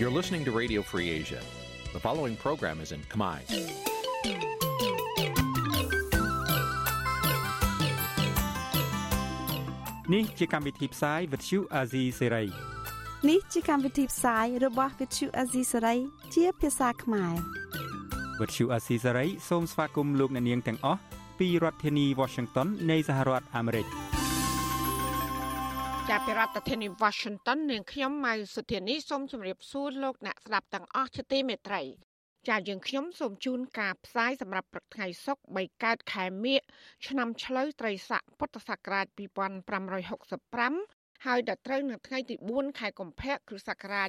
You're listening to Radio Free Asia. The following program is in Khmer. នេះជាកម្មវិធីផ្សាយ Vuthu Azizi Serai នេះជាកម្មវិធីផ្សាយរបស់ Vuthu Azizi Serai ជាភាសាខ្មែរ Vuthu Azizi Serai សូមស្វាគមន៍លោកអ្នកនាងទាំងអស់ពីរដ្ឋធានី Washington នៃសហរដ្ឋអាមេរិក ចាប់ពីរដ្ឋធានី Washington នាងខ្ញុំម៉ៅសុធានីសូមជម្រាបសួរលោកអ្នកស្ដាប់ទាំងអស់ជាទីមេត្រី ចាយើងខ្ញុំសូមជូនការផ្សាយសម្រាប់ព្រឹកថ្ងៃសុក្រ3កើតខែមិញឆ្នាំឆ្លូវត្រីស័កពុទ្ធសករាជ2565ហើយដល់ត្រូវនៅថ្ងៃទី4ខែកុម្ភៈគ្រិស្តសករាជ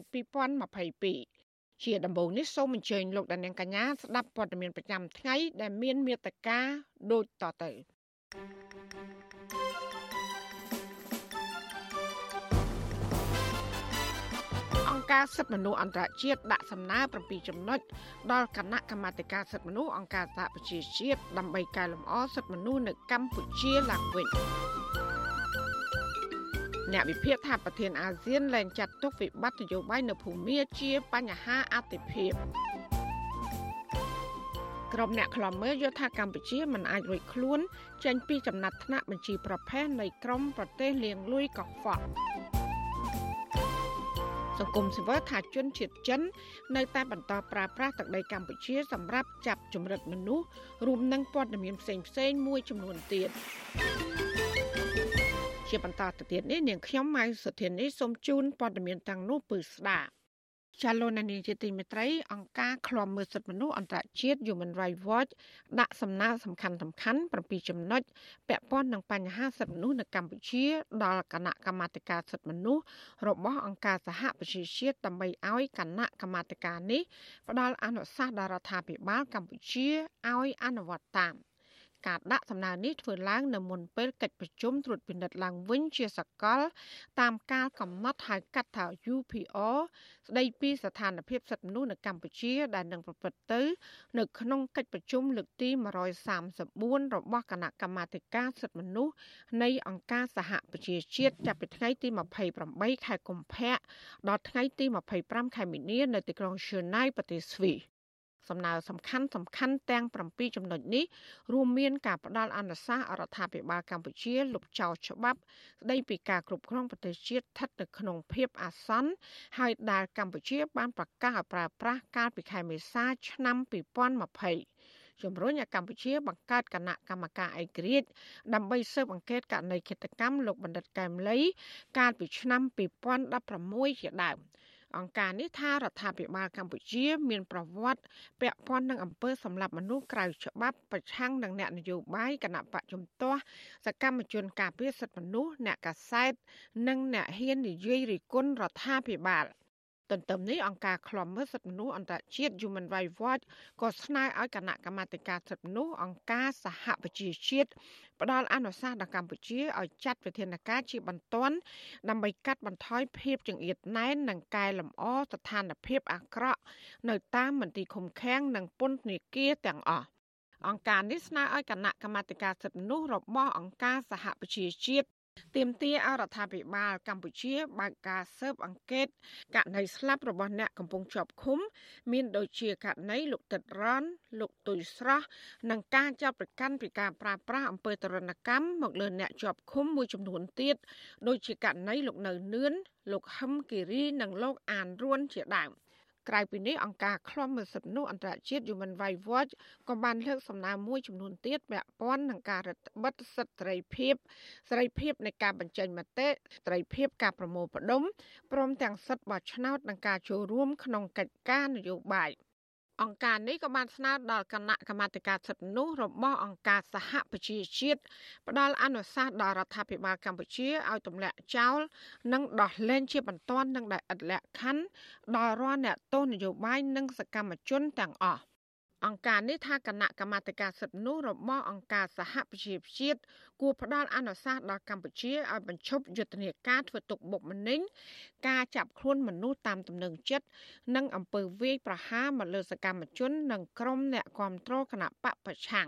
2022ជាដំបូងនេះសូមអញ្ជើញលោកដានៀងកញ្ញាស្ដាប់ព័ត៌មានប្រចាំថ្ងៃដែលមានមេត្តាដូចតទៅ ការសិទ្ធិមនុស្សអន្តរជាតិដាក់សំណើ7ចំណុចដល់គណៈកម្មាធិការសិទ្ធិមនុស្សអង្គការសហប្រជាជាតិដើម្បីកែលម្អសិទ្ធិមនុស្សនៅកម្ពុជាឡើងវិញអ្នកវិភាគថាប្រធានអាស៊ានលែងចាត់ទុកវិបត្តិនយោបាយនៅភូមាជាបញ្ហាអតិភិបក្រុមអ្នកខ្លំមើលយល់ថាកម្ពុជាមិនអាចរួចខ្លួនចេញពីចំណាត់ថ្នាក់បញ្ជីប្រភេទនៃក្រមប្រទេសលៀងលួយកខ្វក់ សង្គមស៊ីវិលថាជនជាតិចិន នៅតែបន្តប្រើប្រាស់ទឹកដីកម្ពុជាសម្រាប់ចាប់ជំរិតមនុស្សរួមនឹងព័ត៌មានផ្សេងផ្សេងមួយចំនួនទៀតជាបន្តទៅទៀតនេះនាងខ្ញុំម៉ៅសុធានីសូមជូនព័ត៌មានទាំងនោះពឺស្ដាប់ ចាលោកនានីជាទីមេត្រីអង្គការឃ្លាំមើលសិទ្ធិមនុស្សអន្តរជាតិ Human Rights Watch ដាក់សំណើសំខាន់សំខាន់7ចំណុចពាក់ព័ន្ធនឹងបញ្ហាសិទ្ធិមនុស្សនៅកម្ពុជា ដល់គណៈកម្មាធិការសិទ្ធិមនុស្សរបស់អង្គការសហប្រជាជាតិដើម្បីឲ្យគណៈកម្មាធិការនេះផ្ដល់អនុសាសន៍ដល់រដ្ឋាភិបាលកម្ពុជាឲ្យអនុវត្តតាម។ ការដាក់សំណើនេះធ្វើឡើងនៅមុនពេលកិច្ចប្រជុំត្រួតពិនិត្យឡើងវិញជាសកល តាមការកំណត់ហៅកាត់ថា UPR ស្ដីពីស្ថានភាពសិទ្ធិមនុស្សនៅកម្ពុជាដែលនឹងប្រព្រឹត្តទៅ នៅក្នុងកិច្ចប្រជុំលើកទី134របស់គណៈកម្មាធិការសិទ្ធិមនុស្សនៃអង្គការសហប្រជាជាតិចាប់ពីថ្ងៃទី28ខែកុម្ភៈដល់ថ្ងៃទី25ខែមីនានៅទីក្រុងឈឺណៃប្រទេសស្វីស សំណើសំខាន់សំខាន់ទាំង7ចំណុចនេះរួមមានការផ្ដល់អនុសាសន៍អរដ្ឋាភិបាលកម្ពុជាលុបចោលច្បាប់ស្ដីពីការគ្រប់គ្រងប្រទេសជាតិស្ថិតនៅក្នុងភាពអាសន្នហើយដែលកម្ពុជាបានប្រកាសឲ្យប្រើប្រាស់កាលពីខែមេសាឆ្នាំ2020ជំរុញឲ្យកម្ពុជាបង្កើតគណៈកម្មការឯករាជ្យដើម្បីស៊ើបអង្កេតករណីឃាតកម្មលោកបណ្ឌិតកែមលីកាលពីឆ្នាំ2016ជាដើម។ អង្គការនេះថារដ្ឋាភិបាលកម្ពុជា មានប្រវត្តិពាក់ព័ន្ធនឹងអំពើសម្លាប់មនុស្សក្រៅច្បាប់ប្រឆាំងនឹងអ្នកនយោបាយគណៈបកជំទាស់សកម្មជនការពារសិទ្ធិមនុស្សអ្នកកាសែតនិងអ្នកហ៊ាននិយាយរិះគន់រដ្ឋាភិបាល។ ទន្ទឹមនេះអង្គការឃ្លាំមើលសិទ្ធិមនុស្សអន្តរជាតិ Human Rights Watch ក៏ស្នើឲ្យគណៈកម្មាធិការសិទ្ធិមនុស្សអង្គការសហប្រជាជាតិផ្ដល់អនុសាសន៍ដល់កម្ពុជាឲ្យចាត់វិធានការជាបន្ទាន់ដើម្បីកាត់បន្ថយភាពចង្អៀតណែននិងកែលម្អស្ថានភាពអាក្រក់នៅតាមមន្ទីរឃុំឃាំងនិងពន្ធនាគារទាំងអស់អង្គការនេះស្នើឲ្យគណៈកម្មាធិការសិទ្ធិមនុស្សរបស់អង្គការសហប្រជាជាតិ ទាមទារអរដ្ឋាភិបាលកម្ពុជាបើកការស៊ើបអង្កេតករណីស្លាប់របស់អ្នកកំពុងជាប់ឃុំ មានដូចជាករណីលោកតិតរ៉នលោកទុយស្រស់និងការចាប់ប្រកាន់ពីការប្រាស្រ័យអំពើទរណកម្មមកលើអ្នកជាប់ឃុំមួយចំនួនទៀតដូចជាករណីលោកនៅនឿនលោកហឹមគិរីនិងលោកអានរួនជាដើម ក្រៅពីនេះអង្គការឃ្លាំមើលសិទ្ធិមនុស្សអន្តរជាតិ Human Rights Watch ក៏បានលើកសំណើមួយចំនួនទៀតពាក់ព័ន្ធនឹងការរដ្ឋបិទសិទ្ធិសេរីភាពសេរីភាពនៃការបញ្ចេញមតិសេរីភាពការប្រមូលផ្ដុំព្រមទាំងសិទ្ធិបោះឆ្នោតនិងការចូលរួមក្នុងកិច្ចការនយោបាយ។ អង្គការនេះក៏បានស្នើដល់គណៈកម្មាធិការសិទ្ធិមនុស្សរបស់អង្គការសហប្រជាជាតិផ្ដល់អនុសាសន៍ដល់រដ្ឋាភិបាលកម្ពុជាឲ្យទម្លាក់ចោលនិងដោះលែងជាបន្ទាន់នឹងដែលឥតលក្ខខណ្ឌដល់រាល់អ្នកទោសនយោបាយនិងសកម្មជនទាំងអស់ អង្គការនេះថាគណៈកម្មាធិការសិទ្ធិមនុស្សរបស់អង្គការសហប្រជាជាតិគួរផ្ដល់អនុសាសន៍ដល់កម្ពុជាឲ្យបញ្ឈប់យុទ្ធនាការធ្វើទុកបុកម្នេញការចាប់ខ្លួនមនុស្សតាមទំនឹងចិត្តនិងអំពើវាយប្រហារមកលើសកម្មជន និងក្រុមអ្នកគាំទ្រគណៈបកប្រឆាំង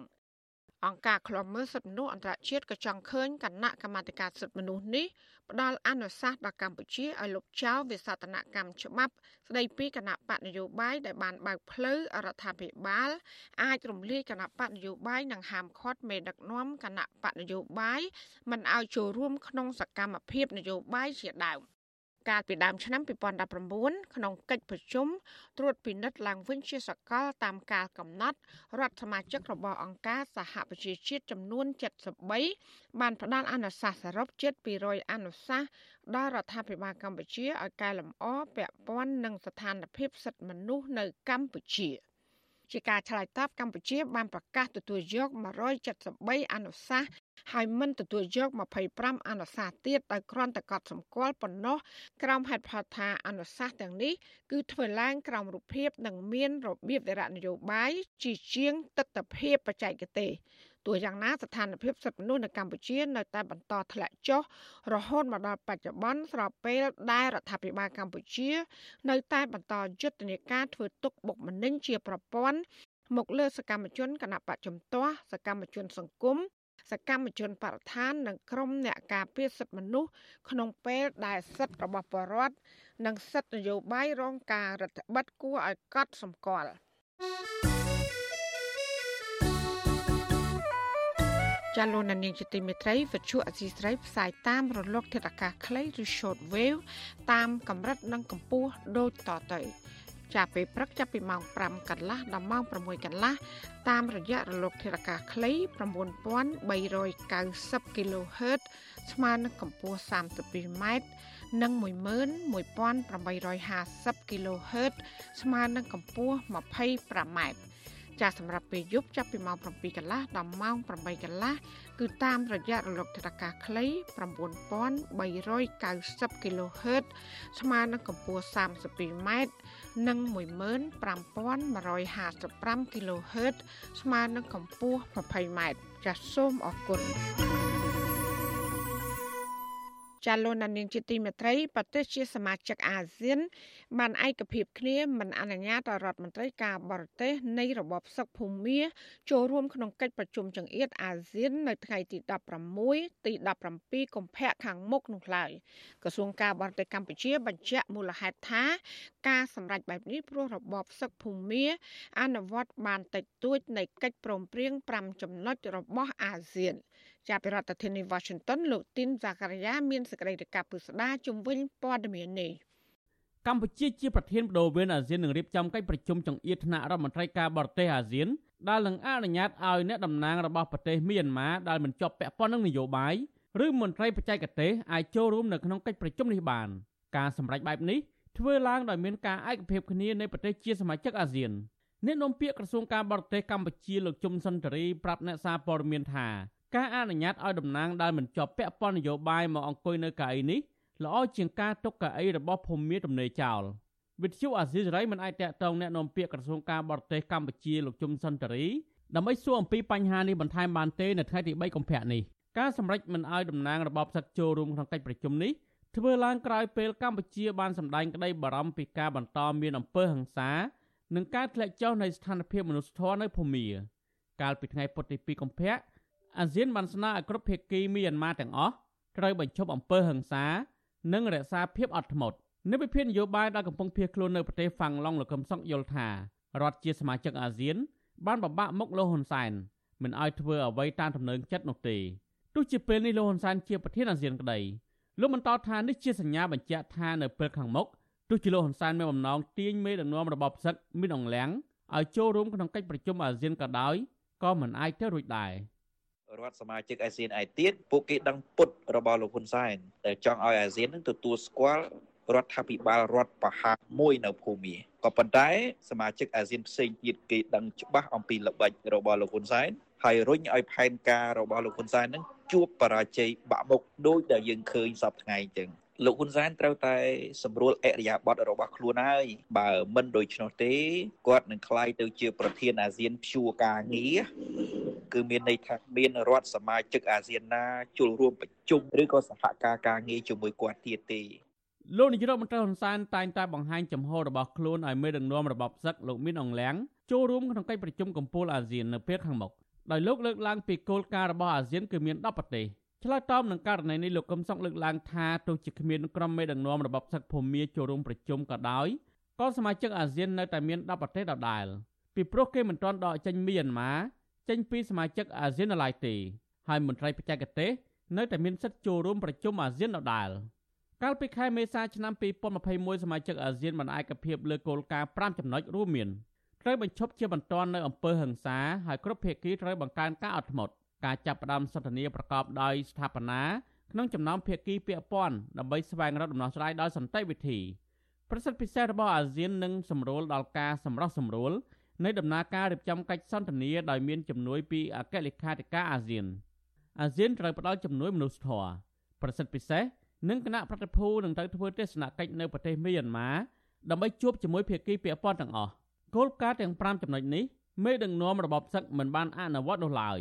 អង្គការឃ្លាំមើលសិទ្ធិមនុស្សអន្តរជាតិក៏ចង់ឃើញគណៈកម្មាធិការសិទ្ធិមនុស្សនេះផ្ដល់អនុសាសន៍ដល់កម្ពុជាឲ្យលុបចោលវិសោធនកម្មច្បាប់ស្ដីពីគណៈបកនយោបាយដែលបានបើកផ្លូវរដ្ឋាភិបាលអាចរំលាយគណៈបកនយោបាយនិងហាមឃាត់មេដឹកនាំគណៈបកនយោបាយមិនឲ្យចូលរួមក្នុងសកម្មភាពនយោបាយជាដើម កាលពីដើមឆ្នាំ2019ក្នុងកិច្ចប្រជុំត្រួតពិនិត្យឡើងវិញជាសកលតាមការកំណត់រដ្ឋសមាជិករបស់អង្គការសហប្រជាជាតិចំនួន73បានផ្ដល់អនុសាសន៍សរុបជិត200អនុសាសន៍ដល់រដ្ឋាភិបាលកម្ពុជាឲ្យកែលម្អពាក់ព័ន្ធនឹងស្ថានភាពសិទ្ធិមនុស្សនៅកម្ពុជា។ជាការឆ្លើយតបកម្ពុជាបានប្រកាសទទួលយក173អនុសាសន៍ ហើយមិនទទួលយក25អនុសាសន៍ទៀតដោយគ្រាន់តែកត់សម្គាល់ប៉ុណ្ណោះក្រោមហេតុផលថាអនុសាសន៍ទាំងនេះគឺធ្វើឡើងក្រោមរូបភាពនិងមានរបៀបវិរៈនយោបាយជាជាងទស្សនវិជ្ជាបច្ចេកទេសទោះយ៉ាងណាស្ថានភាពសិទ្ធិមនុស្សនៅកម្ពុជានៅតែបន្តធ្លាក់ចុះរហូតមកដល់បច្ចុប្បន្នស្របពេលដែលរដ្ឋាភិបាលកម្ពុជា នៅតែបន្តយុទ្ធនាការធ្វើទុកបុកម្នេញជាប្រព័ន្ធមកលើសកម្មជនគណៈបច្ចុប្បន្នសកម្មជនសង្គម សកម្មជនបរិស្ថាននិងក្រុមអ្នកការពារសិទ្ធិមនុស្សក្នុងពេលដែលសិទ្ធិរបស់ប្រជាពលរដ្ឋនិងសិទ្ធិនយោបាយរងការរដ្ឋបិទគួរឲ្យកត់សម្គាល់ចាលោកនាងជាទីមេត្រីវិទ្យុអសីស្រីផ្សាយតាមរលកធាតុអាកាសខ្លីឬ short wave តាមកម្រិតនិងកម្ពស់ដូចតទៅ ចាប់ពេលព្រឹកចាប់ពីម៉ោង5កន្លះដល់ម៉ោង6កន្លះតាមរយៈរលកធាតុអាកាសខ្លី9390 kHz ស្មើនឹងកម្ពស់ 32m និង11850 kHz ស្មើនឹងកម្ពស់ 25m ចាស់សម្រាប់ពេលយប់ចាប់ពីម៉ោង7កន្លះដល់ម៉ោង8កន្លះគឺតាមរយៈរលកថេកាខ្លី9390 kHz ស្មើនឹងកម្ពស់ 32m និង15155 kHz ស្មើនឹងកម្ពស់ 20m ចាសសូមអរគុណ ចាលោកនាងជាទីមេត្រីប្រទេសជាសមាជិកអាស៊ាន បានឯកភាពគ្នាមិនអនុញ្ញាតឲ្យរដ្ឋមន្ត្រីការបរទេសនៃរបបសឹកភូមាចូលរួមក្នុងកិច្ចប្រជុំចង្អៀតអាស៊ាន នៅថ្ងៃទី16ទី17កុម្ភៈខាងមុខនោះឡើយក្រសួងការបរទេសកម្ពុជាបញ្ជាក់មូលហេតុថាការសម្រេចបែបនេះព្រោះរបបសឹកភូមាអនុវត្តបានតិចតួចនៃកិច្ចព្រមព្រៀង5ចំណុចរបស់អាស៊ាន ចាប់ពីរដ្ឋធានី Washington លោកទីនសាការីយ៉ាមានសេចក្តីរាយការណ៍ពិស្ដារជំវិញព័ត៌មាននេះកម្ពុជាជាប្រធានបដូវវេនអាស៊ាននឹងរៀបចំកិច្ចប្រជុំចង្អៀតថ្នាក់រដ្ឋមន្ត្រីការបរទេសអាស៊ានដែលនឹងអនុញ្ញាតឲ្យអ្នកតំណាងរបស់ប្រទេសមីយ៉ាន់ម៉ាដែលមិនជាប់ពាក់ព័ន្ធនឹងនយោបាយឬមន្ត្រីបច្ចេកទេសអាចចូលរួមនៅក្នុងកិច្ចប្រជុំនេះបានការសម្រេចបែបនេះធ្វើឡើងដោយមានការឯកភាពគ្នានៃប្រទេសជាសមាជិកអាស៊ានអ្នកនាំពាក្យក្រសួងការបរទេសកម្ពុជាលោកជុំសុនតរីប្រាប់អ្នកសារព័ត៌មានថា ការអនុញ្ញាតឲ្យតំណាងដែលមិនជាប់ពាក់ព័ន្ធនយោបាយមកអង្គុយនៅកៅអីនេះល្អជាងការទុកកៅអីរបស់ភូមិមាទំនេរចោលវិទ្យុអាស៊ីសេរីមិនអាចតាក់ទងแนะនាំពាក្យក្រសួងការបរទេសកម្ពុជាលោកជុំសុនតរីដើម្បីសួរអំពីបញ្ហានេះបន្ថែមបានទេនៅថ្ងៃទី3កុម្ភៈនេះការសម្រេចមិនឲ្យតំណាងរបបសឹកចូលរួមក្នុងកិច្ចប្រជុំនេះធ្វើឡើងក្រោយពេលកម្ពុជាបានសម្ដែងក្តីបារម្ភពីការបន្តមានអំពើហិង្សានិងការធ្លាក់ចុះនៃស្ថានភាពមនុស្សធម៌នៅភូមាកាលពីថ្ងៃពុធទី2កុម្ភៈ អាស៊ានបានស្នើឲ្យគ្រប់ភាគីមីយ៉ាន់ម៉ាទាំងអស់ត្រូវបញ្ឈប់អំពើហិង្សា និងរក្សាភាពអត់ធ្មត់នៅវិភាគនយោបាយដែលកំពុងភៀសខ្លួននៅប្រទេសហ្វាំងឡុងលោកកឹមសុខយល់ថារដ្ឋជាសមាជិកអាស៊ាន បានបបាក់មុខលោកហ៊ុនសែនមិនឲ្យធ្វើអ្វីតាមទំនឹងចិត្តនោះទេទោះជាពេលនេះលោកហ៊ុនសែនជាប្រធានអាស៊ានក្តីលោកបន្តថានេះជាសញ្ញាបញ្ជាក់ថានៅពេលខាងមុខទោះជាលោកហ៊ុនសែនមានបំណងទាញមេដឹកនាំរបបផ្សឹកមានអង្លាំងឲ្យចូលរួមក្នុងកិច្ចប្រជុំអាស៊ានក៏ដោយក៏មិនអាចទៅរួចដែរ។ រដ្ឋសមាជិកអាស៊ានឯទៀតពួកគេដឹងពុតរបស់លោកហ៊ុនសែនដែលចង់ឲ្យអាស៊ាននឹងទទួលស្គាល់រដ្ឋាភិបាលរដ្ឋបហាមួយនៅភូមាក៏ប៉ុន្តែសមាជិកអាស៊ានផ្សេងទៀតគេដឹងច្បាស់អំពីល្បិចរបស់លោកហ៊ុនសែនហើយរុញឲ្យផែនការរបស់លោកហ៊ុនសែននឹងជួបបរាជ័យបាក់មុខដោយដែលយើងឃើញសពថ្ងៃអញ្ចឹង លោកហ៊ុនសែនត្រូវតែសម្រួលអរិយាប័ត្ររបស់ខ្លួនហើយបើមិនដូច្នោះទេគាត់នឹងក្លាយទៅជាប្រធានអាស៊ានព្យួរការងារគឺមានន័យថាមានរដ្ឋសមាជិកអាស៊ានណាចូលរួមប្រជុំឬក៏សហការការងារជាមួយគាត់ទៀតទេលោកនាយរដ្ឋមន្ត្រីហ៊ុនសែនតែងតែបង្ហាញចំហរបស់ខ្លួនឲ្យមេដឹកនាំរបបសឹកលោកមានអង្លាំងចូលរួមក្នុងកិច្ចប្រជុំកំពូលអាស៊ាននៅពេលខាងមុខដោយលោកលើកឡើងពីគោលការណ៍របស់អាស៊ានគឺមាន10ប្រទេស ឆ្លើយតបនឹងករណីនេះលោកកឹមសុខលើកឡើងថាទោះជាគ្មានក្រុមមេដឹកនាំរបបសឹកភូមាចូលរួមប្រជុំក៏ដោយក៏សមាជិកអាស៊ាននៅតែមាន10ប្រទេសដដែលពីព្រោះគេមិនទាន់ដកចេញមីយ៉ាន់ម៉ាចេញពីសមាជិកអាស៊ាននៅឡើយទេហើយមន្ត្រីបច្ចេកទេសនៅតែមានសិទ្ធិចូលរួមប្រជុំអាស៊ានដដែលកាលពីខែមេសាឆ្នាំ2021សមាជិកអាស៊ានបានឯកភាពលើគោលការណ៍5ចំណុចរួមមានត្រូវបញ្ឈប់ជាបន្ទាន់នៅអំពើហិង្សាហើយគ្រប់ភាគីត្រូវបង្កើនការអត់ធ្មត់ ការចាប់ផ្ដើមសន្ទនាប្រកបដោយស្ថាបនាក្នុងចំណោមភាគីពាក់ព័ន្ធដើម្បីស្វែងរកដំណោះស្រាយដោយសន្តិវិធីប្រសិទ្ធពិសេសរបស់អាស៊ាននឹងសម្រួលដល់ការសម្រោះសម្រួលនៃដំណើរការរៀបចំកិច្ចសន្ទនាដោយមានជំនួយពីអគ្គលេខាធិការអាស៊ានអាស៊ានត្រូវផ្ដល់ជំនួយមនុស្សធម៌ប្រសិទ្ធពិសេសនិងគណៈប្រតិភូនឹងត្រូវធ្វើទស្សនកិច្ចនៅប្រទេសមីយ៉ាន់ម៉ាដើម្បីជួបជាមួយភាគីពាក់ព័ន្ធទាំងអស់គោលការណ៍ទាំង5ចំណុចនេះមេដឹកនាំរបបសឹកមិនបានអនុវត្តនោះឡើយ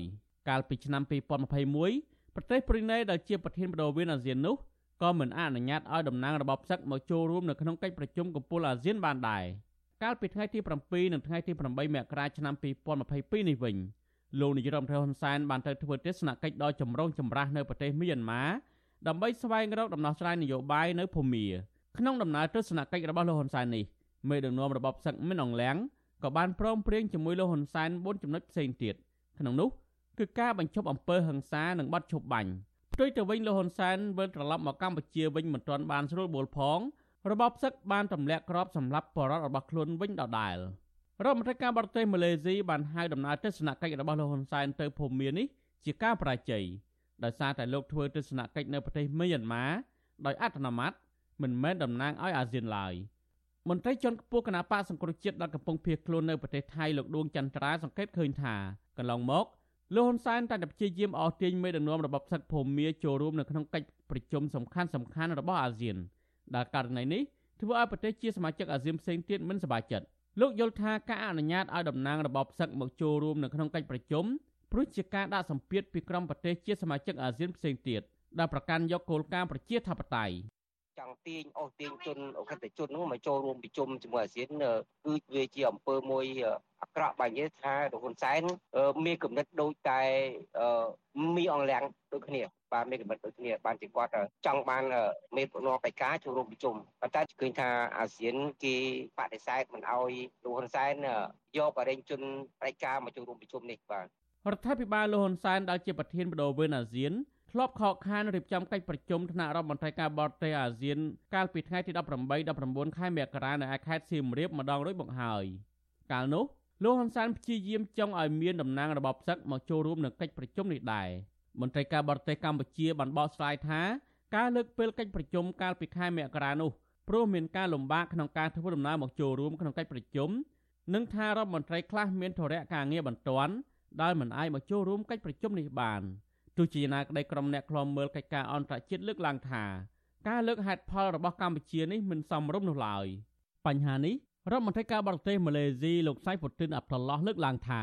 កាលពីឆ្នាំ2021ប្រទេសព្រីណេដែលជាប្រធានបដូវអាស៊ាននោះក៏មិនអនុញ្ញាតឲ្យតំណាងរបបសឹកមកចូលរួមនៅក្នុងកិច្ចប្រជុំកំពូលអាស៊ានបានដែរកាលពីថ្ងៃទី7និងថ្ងៃទី8មករាឆ្នាំ2022នេះវិញលោកនាយរដ្ឋមន្ត្រីហ៊ុនសែនបានទៅធ្វើទស្សនកិច្ចដ៏ចម្រូងចម្រាសនៅប្រទេសមីយ៉ាន់ម៉ាដើម្បីស្វែងរកដំណោះស្រាយនយោបាយនៅភូមាក្នុងដំណើរទស្សនកិច្ចរបស់លោកហ៊ុនសែននេះមេដឹកនាំរបបសឹកមិនអង្លាំងក៏បានព្រមព្រៀងជាមួយលោកហ៊ុនសែន4ចំណុចផ្សេងទៀតក្នុងនោះ គឺការបញ្ឈប់អំពើហិង្សានិងបទឈប់បាញ់ផ្ទុយទៅវិញលោកហ៊ុនសែនវិលត្រឡប់មកកម្ពុជាវិញមិនទាន់បានស្រួលបួលផងរបបសឹកបានទម្លាក់គ្រាប់សម្លាប់បរិវត្តរបស់ខ្លួនវិញដដែលរដ្ឋមន្ត្រីការបរទេសម៉ាឡេស៊ីបានហៅដំណើរទស្សនកិច្ចរបស់លោកហ៊ុនសែនទៅភូមានេះជាការបរាជ័យដោយសារតែលោកធ្វើទស្សនកិច្ចនៅប្រទេសមីយ៉ាន់ម៉ាដោយអត្តនោម័តមិនមែនតំណាងឲ្យអាស៊ានឡើយមន្ត្រីជាន់ខ្ពស់គណៈបកសង្គ្រោះជាតិដែលកំពុងភៀសខ្លួននៅប្រទេសថៃលោកដួងចន្ទ្រាសង្កេតឃើញថាកន្លងមក លោកហ៊ុនសែនតែព្យាយាមអស់ទាញមេដឹកនាំរបបសឹកភូមាចូលរួមនៅក្នុងកិច្ចប្រជុំសំខាន់សំខាន់របស់អាស៊ានដែលករណីនេះធ្វើឲ្យប្រទេសជាសមាជិកអាស៊ានផ្សេងទៀតមិនសប្បាយចិត្តលោកយល់ថាការអនុញ្ញាតឲ្យតំណាងរបបសឹកមកចូលរួមនៅក្នុងកិច្ចប្រជុំព្រោះជាការដាក់សម្ពាធពីក្រុមប្រទេសជាសមាជិកអាស៊ានផ្សេងទៀតដែលប្រកាន់យកគោលការណ៍ប្រជាធិបតេយ្យ ចង់ទាញអស់ទាញជនអក្រិតជនហ្នឹងមកចូលរួមប្រជុំជាមួយអាស៊ានគឺវាជាអំពើមួយអាក្រក់បែបនេះថាលោកហ៊ុនសែនមានគំនិតដូចតែមីអងលៀងដូចគ្នាបាទមានគំនិតដូចគ្នាបានជាគាត់ចង់បានមេប្រណបៃការចូលរួមប្រជុំប៉ុន្តែឃើញថាអាស៊ានគេបដិសេធមិនអោយលោកហ៊ុនសែនយកបរិញ្ញជនបៃការមកចូលរួមប្រជុំនេះបាទរដ្ឋាភិបាលលោកហ៊ុនសែនដែលជាប្រធានបដូវវេនអាស៊ាន ធ្លាប់ខកខានរៀបចំកិច្ចប្រជុំថ្នាក់រដ្ឋមន្ត្រីការបរទេសអាស៊ានកាលពីថ្ងៃទី18 19ខែមករានៅឯខេត្តសៀមរាបម្ដងរួចមកហើយកាលនោះលោកហ៊ុនសែនព្យាយាមចង់ឲ្យមានតំណាងរបបសឹកមកចូលរួមនៅកិច្ចប្រជុំនេះដែរមន្ត្រីការបរទេសកម្ពុជាបានបកស្រាយថាការលើកពេលកិច្ចប្រជុំកាលពីខែមករានោះព្រោះមានការលំបាកក្នុងការធ្វើដំណើរមកចូលរួមក្នុងកិច្ចប្រជុំនិងថារដ្ឋមន្ត្រីខ្លះមានធរៈការងារបន្ទាន់ដែលមិនអាចមកចូលរួមកិច្ចប្រជុំនេះបាន ទោះជាយ៉ាងណាក្តីក្រុមអ្នកខ្លំមើលកិច្ចការអន្តរជាតិលើកឡើងថាការលើកហេតុផលរបស់កម្ពុជានេះមិនសមរម្យនោះឡើយបញ្ហានេះរដ្ឋមន្ត្រីការបរទេសម៉ាឡេស៊ីលោកសៃហ្វូទីនអាប់តុលឡោះលើកឡើងថា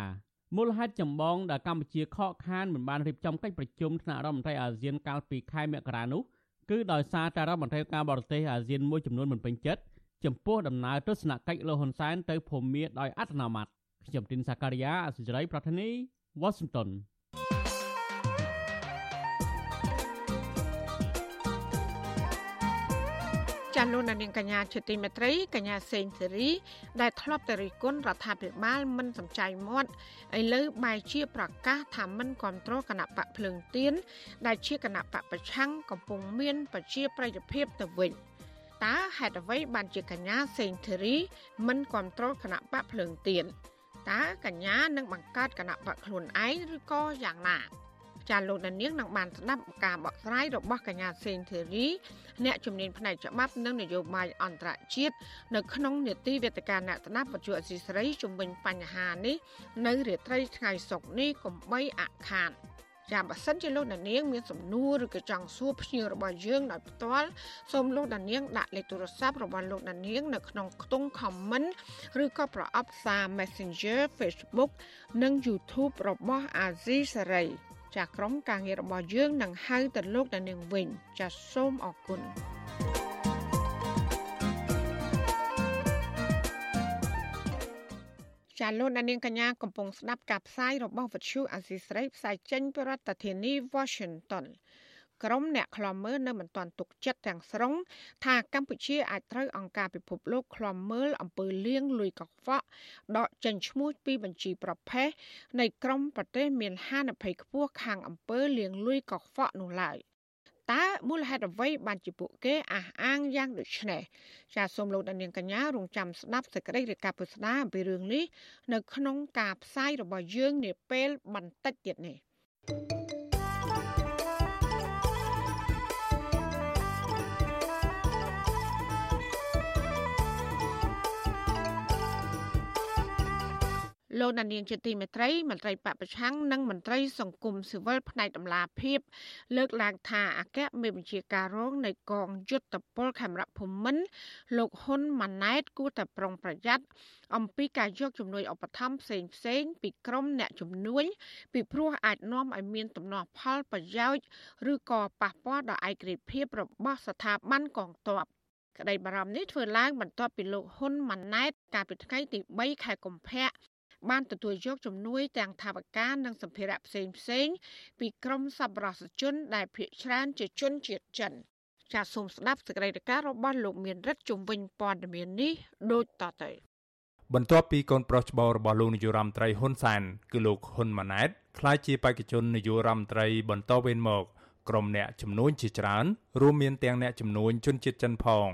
មូលហេតុចម្បងដែលកម្ពុជាខកខានមិនបានរៀបចំកិច្ចប្រជុំថ្នាក់រដ្ឋមន្ត្រីអាស៊ានកាលពីខែមករានោះគឺដោយសារតែរដ្ឋមន្ត្រីការបរទេសអាស៊ានមួយចំនួនមិនពេញចិត្តចំពោះដំណើរទស្សនកិច្ចលោកហ៊ុនសែនទៅភូមាដោយអត្តនោម័តខ្ញុំទីនសាការីយ៉ាអសិរ័យប្រធានីវ៉ាស៊ីនតោន ចាលោកនាងកញ្ញាជាទីមេត្រីកញ្ញាសេងសេរីដែលធ្លាប់តែរិះគន់រដ្ឋាភិបាលមិនសំចៃមាត់ឥឡូវបែរជាប្រកាសថាមិនគ្រប់គ្រងគណៈបកភ្លើងទៀនដែលជាគណៈបកប្រឆាំងកំពុងមានប្រជាប្រិយភាពទៅវិញតើហេតុអ្វីបានជាកញ្ញាសេងសេរីមិនគ្រប់គ្រងគណៈបកភ្លើងទៀនតើកញ្ញានឹងបង្កើតគណៈបកខ្លួនឯងឬក៏យ៉ាងណា ចាលោកនាងនឹងបានស្ដាប់ការបកស្រាយរបស់កញ្ញាសេងធីរីអ្នកជំនាញផ្នែកច្បាប់និងនយោបាយអន្តរជាតិនៅក្នុងនេតិវេទិកាអ្នកស្ដាប់វិទ្យុអសីស្រីជំវិញបញ្ហានេះនៅរាត្រីថ្ងៃសុក្រនេះកុំបីអខានចាំបើសិនជាលោកដានៀងមានសំណួរឬក៏ចង់សួរភ្ញៀវរបស់យើងដោយផ្ទាល់សូមលោកដានៀងដាក់លេខទូរស័ព្ទរបស់លោកដានៀងនៅក្នុងខ្ទង់ comment ឬក៏ប្រអប់សារ Messenger Facebook និង YouTube របស់ Azizi Saray ចាស់ក្រុមការងាររបស់យើងនឹងហៅទៅលោកដានាងវិញចាសសូមអរគុណចាលោកនាងកញ្ញាកំពុងស្ដាប់ការផ្សាយរបស់វិទ្យុអាស៊ីស្រីផ្សាយចេញពីរដ្ឋធានី Washington ក្រុមអ្នកខ្លំមើលនៅមិនទាន់ទុកចិត្តទាំងស្រុងថាកម្ពុជាអាចត្រូវអង្គការពិភពលោកខ្លំមើលអំពើលាងលុយកខ្វក់ដកចេញឈ្មោះពីបញ្ជីប្រភេទនៃក្រុមប្រទេសមានហានិភ័យខ្ពស់ខាងអំពើលាងលុយកខ្វក់នោះឡើយតើមូលហេតុអ្វីបានជាពួកគេអះអាងយ៉ាងដូចនេះចាសសូមលោកដានៀងកញ្ញារងចាំស្ដាប់សេចក្តីរាយការណ៍ពុស្ដាអំពីរឿងនេះនៅក្នុងការផ្សាយរបស់យើងនាពេលបន្តិចទៀតនេះ thank you លោកដានៀងជាទីមេត្រីមន្ត្រីបពប្រឆាំងនិងមន្ត្រីសង្គមស៊ីវិលផ្នែកតម្លាភាពលើកឡើងថាអគ្គមេបញ្ជាការរងនៃកងយុទ្ធពលខេមរៈភូមិន្ទលោកហ៊ុនម៉ាណែតគួរតែប្រុងប្រយ័ត្នអំពីការយកជំនួយឧបត្ថម្ភផ្សេងផ្សេងពីក្រុមអ្នកជំនួញពីព្រោះអាចនាំឲ្យមានទំនាស់ផលប្រយោជន៍ឬក៏ប៉ះពាល់ដល់ឯករាជ្យភាពរបស់ស្ថាប័នកងទ័ពក្តីបារម្ភនេះធ្វើឡើងបន្ទាប់ពីលោកហ៊ុនម៉ាណែតកាលពីថ្ងៃទី3ខែកុម្ភៈ បានទទួលយកជំនួយទាំងថវិកានិងសម្ភារៈផ្សេងផ្សេងពីក្រមសប្បុរសជន ដែលភ ieck ច្រើនជាជនជាតិចិនចាសសូមស្ដាប់សេចក្តីរាយការណ៍របស់លោកមានរិទ្ធជំវិញព័ត៌មាននេះដូចតទៅបន្ទាប់ពីកូនប្រុសច្បងរបស់លោកនាយរដ្ឋមន្ត្រីហ៊ុនសែនគឺលោកហ៊ុនម៉ាណែតក្លាយជាបេក្ខជននាយករដ្ឋមន្ត្រីបន្តវេនមក ក្រុមអ្នកចំនួនជាច្រើនរួមមានទាំងអ្នកចំនួនជនជាតិចិនផង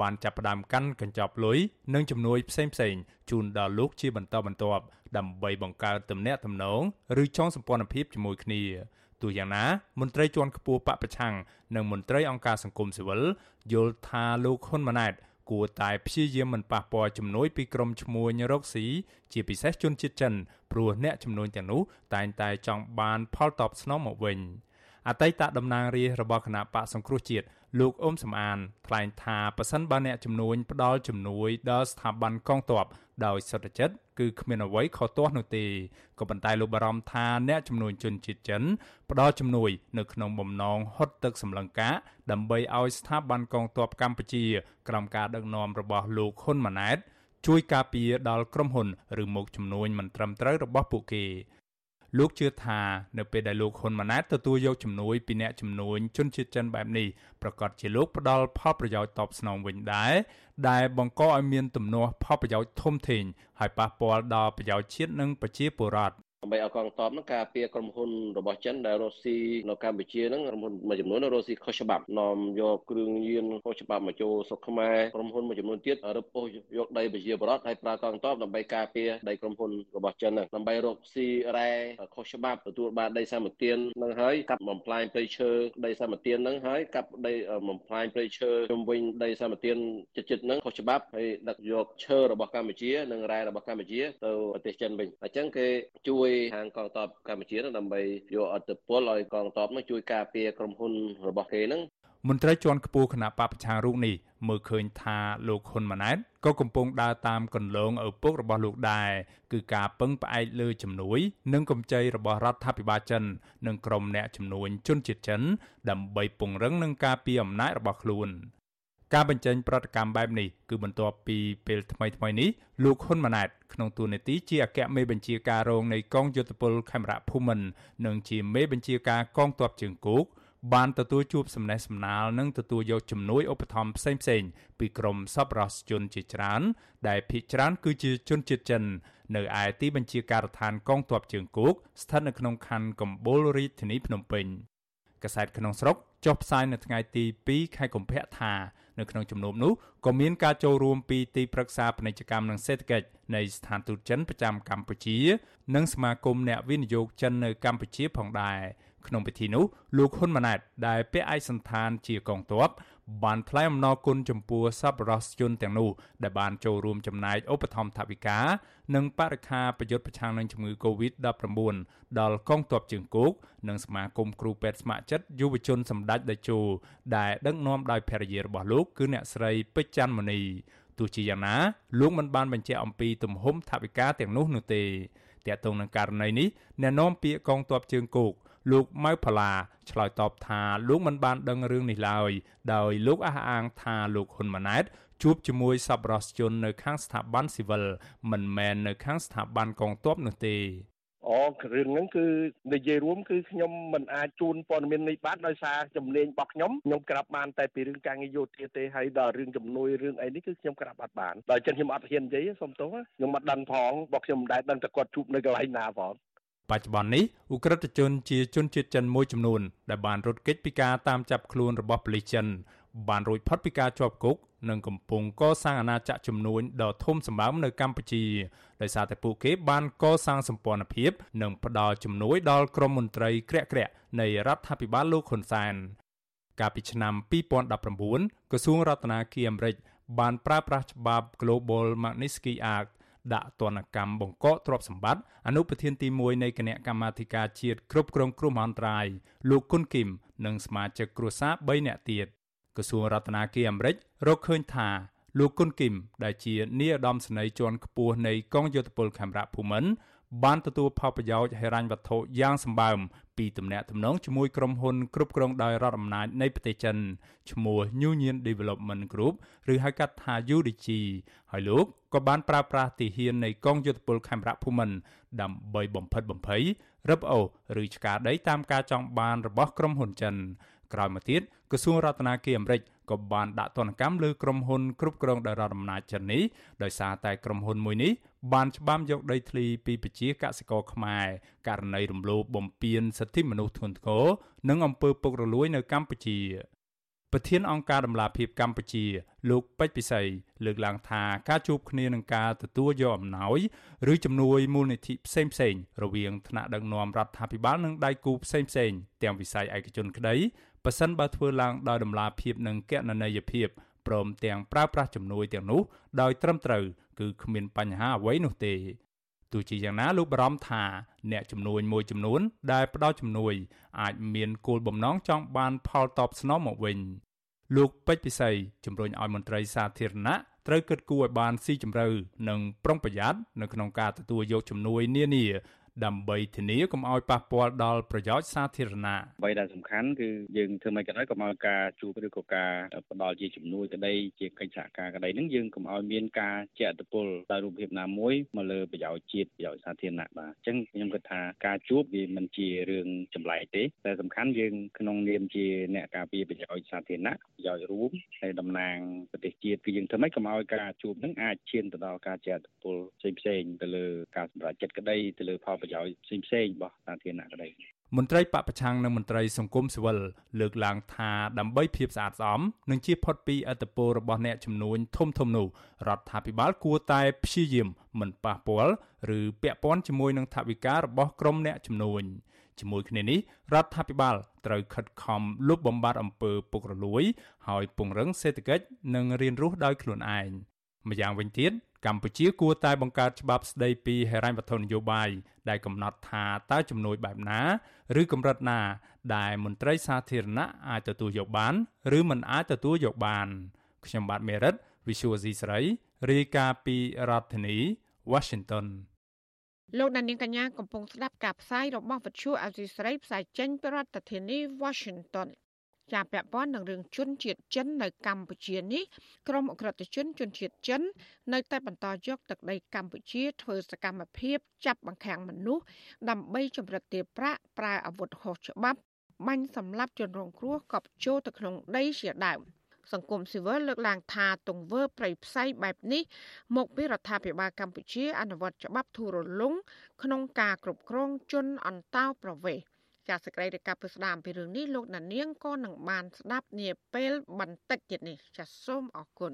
បានចាប់ផ្ដើមកាន់កញ្ចប់លុយនិងជំនួយផ្សេងផ្សេងជូនដល់លោកជាបន្តបន្ទាប់ដើម្បីបង្កើតទំនាក់ទំនងឬចងសម្ព័ន្ធភាពជាមួយគ្នាទោះយ៉ាងណាមន្ត្រីជាន់ខ្ពស់បពប្រឆាំងនិងមន្ត្រីអង្គការសង្គមស៊ីវិលយល់ថាលោកហ៊ុនម៉ាណែតគួរតែព្យាយាមមិនប៉ះពាល់ជំនួយពីក្រុមឈ្មួញរកស៊ីជាពិសេសជនជាតិចិនព្រោះអ្នកចំនួនទាំងនោះតែងតែចង់បានផលតបស្នងមកវិញ។ អតីតតំណាងរាស្ត្ររបស់គណៈបកសង្គ្រោះជាតិលោកអ៊ុំសំអានថ្លែងថាប៉ះសិនបើអ្នកចំនួនផ្ដល់ជំនួយដល់ស្ថាប័នកងទ័ពដោយសុទ្ធចិត្តគឺគ្មានអ្វីខុសទាស់នោះទេក៏ប៉ុន្តែលោកបារម្ភថាអ្នកចំនួនជនជាតិចិនផ្ដល់ជំនួយនៅក្នុងបំណងហុតទឹកសម្លឹងការដើម្បីឲ្យស្ថាប័នកងទ័ពកម្ពុជាក្រោមការដឹកនាំរបស់លោកហ៊ុនម៉ាណែតជួយការពារដល់ក្រុមហ៊ុនឬមុខជំនួញមិនត្រឹមត្រូវរបស់ពួកគេ លោកជឿថានៅពេលដែលលោកហ៊ុនម៉ាណែតទទួលយកជំនួយពីអ្នកជំនួញជនជាតិចិនបែបនេះប្រកាសជាលោកផ្ដល់ផលប្រយោជន៍តបស្នងវិញដែរដែលបង្កឲ្យមានទំនាស់ផលប្រយោជន៍ធំធេងហើយប៉ះពាល់ដល់ប្រយោជន៍ជាតិនិងប្រជាពលរដ្ឋ ដើម្បីឲ្យកងទ័ពនឹងការពារក្រុមហ៊ុនរបស់ចិនដែលរស់ស៊ីនៅកម្ពុជានឹងក្រុមហ៊ុនមួយចំនួនរស់ស៊ីខុសច្បាប់នាំយកគ្រឿងញៀនខុសច្បាប់មកចូលស្រុកខ្មែរក្រុមហ៊ុនមួយចំនួនទៀតរឹបអូសយកដីប្រជាពលរដ្ឋហើយប្រើកងទ័ពដើម្បីការពារដីក្រុមហ៊ុនរបស់ចិននឹងដើម្បីរកស៊ីរ៉ែខុសច្បាប់ទទួលបានដីសម្បត្តិនឹងហើយកាប់បំផ្លាញព្រៃឈើដីសម្បត្តិនឹងហើយកាប់ដីបំផ្លាញព្រៃឈើជុំវិញដីសម្បត្តិចិត្តចិត្តនឹងខុសច្បាប់ហើយដឹកយកឈើរបស់កម្ពុជានិងរ៉ែរបស់កម្ពុជាទៅប្រទេសចិនវិញអញ្ចឹងគេជួយខាងកងទ័ពកម្ពុជាដើម្បីយកអត្តពលឲ្យកងទ័ពនោះជួយការពារក្រុមហ៊ុនរបស់គេហ្នឹងមន្ត្រីជាន់ខ្ពស់គណៈបពប្រឆាំងរូបនេះមើលឃើញថាលោកហ៊ុនម៉ាណែតក៏កំពុងដើរតាមគន្លងឪពុករបស់លោកដែរគឺការពឹងផ្អែកលើជំនួយ និងកម្ចីរបស់រដ្ឋាភិបាលចិន និងក្រុមអ្នកជំនួញជនជាតិចិន ដើម្បីពង្រឹងនិងការពារអំណាចរបស់ខ្លួន ការបញ្ចេញប្រតិកម្មបែបនេះគឺបន្ទាប់ពីពេលថ្មីថ្មីនេះលោកហ៊ុនម៉ាណែតក្នុងតួនាទីជាអគ្គមេបញ្ជាការរងនៃកងយោធពលខេមរៈភូមិន្ទនិងជាមេបញ្ជាការកងទ័ពជើងគោកបានទទួលជួបសំណេះសំណាលនិងទទួលយកជំនួយឧបត្ថម្ភផ្សេងផ្សេងពីក្រមសប្បុរសជនជាច្រើន ដែលភាគច្រើនគឺជាជនជាតិចិន នៅឯទីបញ្ជាការដ្ឋានកងទ័ពជើងគោកស្ថិតនៅក្នុងខណ្ឌកំពូលរាជធានីភ្នំពេញកាសែតក្នុងស្រុកចុះផ្សាយនៅថ្ងៃទី2ខែកុម្ភៈថានៅក្នុងជំនួបនោះក៏មានការចូលរួមពីទីប្រឹក្សាពាណិជ្ជកម្មនិងសេដ្ឋកិច្ចនៃស្ថានទូតចិនប្រចាំកម្ពុជា និងសមាគមអ្នកវិនិយោគចិននៅកម្ពុជាផងដែរក្នុងពិធីនោះលោកហ៊ុនម៉ាណែតដែលពាក់ឯកសណ្ឋានជាកងទ័ព បានថ្លែងអំណរគុណចំពោះសប្បុរសជនទាំងនោះដែលបានចូលរួមចំណែកឧបត្ថម្ភថវិកា និងបរិខាប្រយុទ្ធប្រឆាំងនឹងជំងឺ Covid-19 ដល់កងទ័ពជើងគោកនិងសមាគមគ្រូពេទ្យស្ម័គ្រចិត្តយុវជនសម្ដេចតេជោដែលដឹកនាំដោយភរិយារបស់លោកគឺអ្នកស្រីពេជ្រច័ន្ទមនីទោះជាយ៉ាងណាលោកមិនបានបញ្ជាក់អំពីទំហំថវិកាទាំងនោះនោះទេទាក់ទងនឹងករណីនេះអ្នកនាំពាក្យកងទ័ពជើងគោកលោកម៉ៅផល្លា ឆ្លើយតបថាលោកមិនបានដឹងរឿងនេះឡើយដោយលោកអះអាងថាលោកហ៊ុនម៉ាណែតជួបជាមួយសប្បុរសជននៅខាងស្ថាប័នស៊ីវិលមិនមែននៅខាងស្ថាប័នកងទ័ពនោះទេអូរឿងហ្នឹងគឺនិយាយរួមគឺខ្ញុំមិនអាចជូនព័ត៌មាននេះបានដោយសារចំណេញរបស់ខ្ញុំខ្ញុំក្រាប់បានតែពីរឿងការងារយោធាទេហើយដល់រឿងជំនួយរឿងអីនេះគឺខ្ញុំក្រាប់អត់បានដល់ចឹងខ្ញុំអត់ហ៊ាននិយាយសុំទោសខ្ញុំអត់ដឹងផងរបស់ខ្ញុំមិនដែលដឹងតែគាត់ជួបនៅកន្លែងណាផង បច្ចុប្បន្ននេះឧក្រិដ្ឋជនជាជនជាតិចិនមួយចំនួនដែលបានរត់គេចពីការតាមចាប់ខ្លួនរបស់ប៉ូលីសចិនបានរួចផុតពីការជាប់គុកនិងកំពុងកសាងអាណាចក្រជំនួញដ៏ធំសម្បើមនៅកម្ពុជាដោយសារតែពួកគេបានកសាងសម្ព័ន្ធភាព និងផ្ដល់ជំនួយដល់ក្រមមន្ត្រីក្រាក់ក្រាក់នៃរដ្ឋាភិបាលលោកហ៊ុនសែនកាលពីឆ្នាំ2019ក្រសួងរដ្ឋាភិបាលអាមេរិកបានប្រើប្រាស់ច្បាប់ Global Magnitsky Act ដាក់ទណ្ឌកម្មបង្កកទ្រព្យសម្បត្តិអនុប្រធានទី1នៃគណៈកម្មាធិការជាតិគ្រប់គ្រងគ្រោះមហន្តរាយលោកគុនគឹមនិងសមាជិកគ្រួសារ3នាក់ទៀតក្រសួងរដ្ឋាភិបាលអាមេរិករកឃើញថាលោកគុនគឹមដែលជានាយឧត្តមសេនីយ៍ជាន់ខ្ពស់នៃកងយោធពលខេមរៈភូមិន្ទបានទទួលផលប្រយោជន៍ហិរញ្ញវត្ថុយ៉ាងសម្បើមពីទំនាក់ទំនងជាមួយក្រុមហ៊ុនគ្រប់គ្រងដោយរដ្ឋអំណាចនៃប្រទេសចិនឈ្មោះ Union Development Group ឬហៅកាត់ថា UDG ហើយលោកក៏បានប្រើប្រាស់ទីហ៊ាននៃកងយោធពលខេមរៈភូមិន្ទដើម្បីបំផិតបំភ័យរឹបអូសឬឆ្កាដីតាមការចង់បានរបស់ក្រុមហ៊ុនចិនក្រោយមកទៀតក្រសួងរដ្ឋាភិបាលអាមេរិកក៏បានដាក់ទណ្ឌកម្មលើក្រុមហ៊ុនគ្រប់គ្រងដោយរដ្ឋអំណាចចិននេះដោយសារតែក្រុមហ៊ុនមួយនេះ បានច្បាមយកដីធ្លីពីប្រជាកសិករខ្មែរករណីរំលោភបំពានសិទ្ធិមនុស្សធ្ងន់ធ្ងរនិងអំពើពុករលួយនៅកម្ពុជាប្រធានអង្គការដំឡាភិបកម្ពុជា លោកពេជ្រពិសីលើកឡើងថាការជួបគ្នានឹងការទទួលយកអំណោយឬជំនួយមូលនិធិផ្សេងផ្សេងរវាងថ្នាក់ដឹកនាំរដ្ឋាភិបាលនិងដៃគូផ្សេងផ្សេងទាំងវិស័យឯកជនក្តីប៉ះសិនបើធ្វើឡើងដោយដំណាភាពនិងកណន័យភាពព្រមទាំងប្រើប្រាស់ជំនួយទាំងនោះដោយត្រឹមត្រូវ គឺគ្មានបញ្ហាអ្វីនោះទេទោះជាយ៉ាងណាលោកបារម្ភថាអ្នកជំនួយមួយចំនួនដែលផ្ដល់ជំនួយ អាចមានគោលបំណងចង់បានផលតបស្នងមកវិញលោកពេជ្រពិសីជំរុញឲ្យមន្ត្រីសាធារណៈត្រូវគិតគូរឲ្យបានស៊ីជម្រៅនិងប្រុងប្រយ័ត្ននៅក្នុងការទទួលយកជំនួយនានា ដើម្បីធានាកុំឲ្យប៉ះពាល់ដល់ប្រយោជន៍សាធារណៈអ្វីដែលសំខាន់គឺយើងធ្វើម៉េចក៏ដោយកុំឲ្យការជួបឬក៏ការផ្ដល់ជាជំនួយក្តីជាកិច្ចសហការក្តីហ្នឹងយើងកុំឲ្យមានការជាអត្តពលដោយរូបភាពណាមួយមកលើប្រយោជន៍ជាតិប្រយោជន៍សាធារណៈបាទអញ្ចឹងខ្ញុំគិតថាការជួបវាមិនជារឿងចម្លែកទេតែសំខាន់យើងក្នុងនាមជាអ្នកការពារប្រយោជន៍សាធារណៈប្រយោជន៍រួមហើយតំណាងប្រទេសជាតិគឺយើងធ្វើម៉េចកុំឲ្យការជួបហ្នឹងអាចឈានទៅដល់ការជាអត្តពលផ្សេងៗទៅលើការសម្រេចចិត្តក្តីទៅលើផលប្រយោជន៍ផ្សេងៗរបស់សាធារណៈក្តីមន្ត្រីបពប្រឆាំងនិងមន្ត្រីសង្គមស៊ីវិលលើកឡើងថាដើម្បីភាពស្អាតស្អំនិងជាផុតពីអត្តពលរបស់អ្នកចំនួនធំធំនោះរដ្ឋាភិបាលគួរតែព្យាយាមមិនប៉ះពាល់ឬពាក់ព័ន្ធជាមួយនឹងថវិការបស់ក្រុមអ្នកចំនួនជាមួយគ្នានេះរដ្ឋាភិបាលត្រូវខិតខំលុបបំបាត់អំពើពុករលួយ ហើយពង្រឹងសេដ្ឋកិច្ចនិងរៀនរស់ដោយខ្លួនឯងម្យ៉ាងវិញទៀត កម្ពុជាគួរតែបង្កើតច្បាប់ស្តីពីហិរញ្ញវត្ថុនយោបាយដែលកំណត់ថាតើជំនួយបែបណា ឬកម្រិតណា ដែលមន្ត្រីសាធារណៈអាចទទួលយកបាន ឬមិនអាចទទួលយកបានខ្ញុំបាទមេរិត Visual C ស្រីរាយការណ៍ពីរដ្ឋធានី Washington លោកដានៀងកញ្ញាកំពុងស្ដាប់ការផ្សាយរបស់វិទ្យុអាស៊ីស្រីផ្សាយចេញពីរដ្ឋធានី Washington ចាពាក់ព័ន្ធនឹងរឿងជនជាតិចិននៅកម្ពុជានេះក្រមអក្រិតជនជនជាតិចិន នៅតែបន្តយកទឹកដីកម្ពុជាធ្វើសកម្មភាពចាប់បង្ខាំងមនុស្សដើម្បីចម្រិតទារប្រាក់ប្រើអាវុធហោះច្បាប់បាញ់សម្លាប់ជនរងគ្រោះកប់ចូលទៅក្នុងដីជាដើមសង្គមស៊ីវិលលើកឡើងថាទង្វើប្រៃផ្សៃបែបនេះមកពីរដ្ឋាភិបាលកម្ពុជា អនុវត្តច្បាប់ធូររលុងក្នុងការគ្រប់គ្រងជនអន្តោប្រវេសន៍ ចាសសេចក្តីរាយការណ៍ពីស្ដាមពីរឿងនេះលោកណានៀងក៏នឹងបានស្ដាប់នាពេលបន្តិចទៀតនេះចាសសូមអរគុណ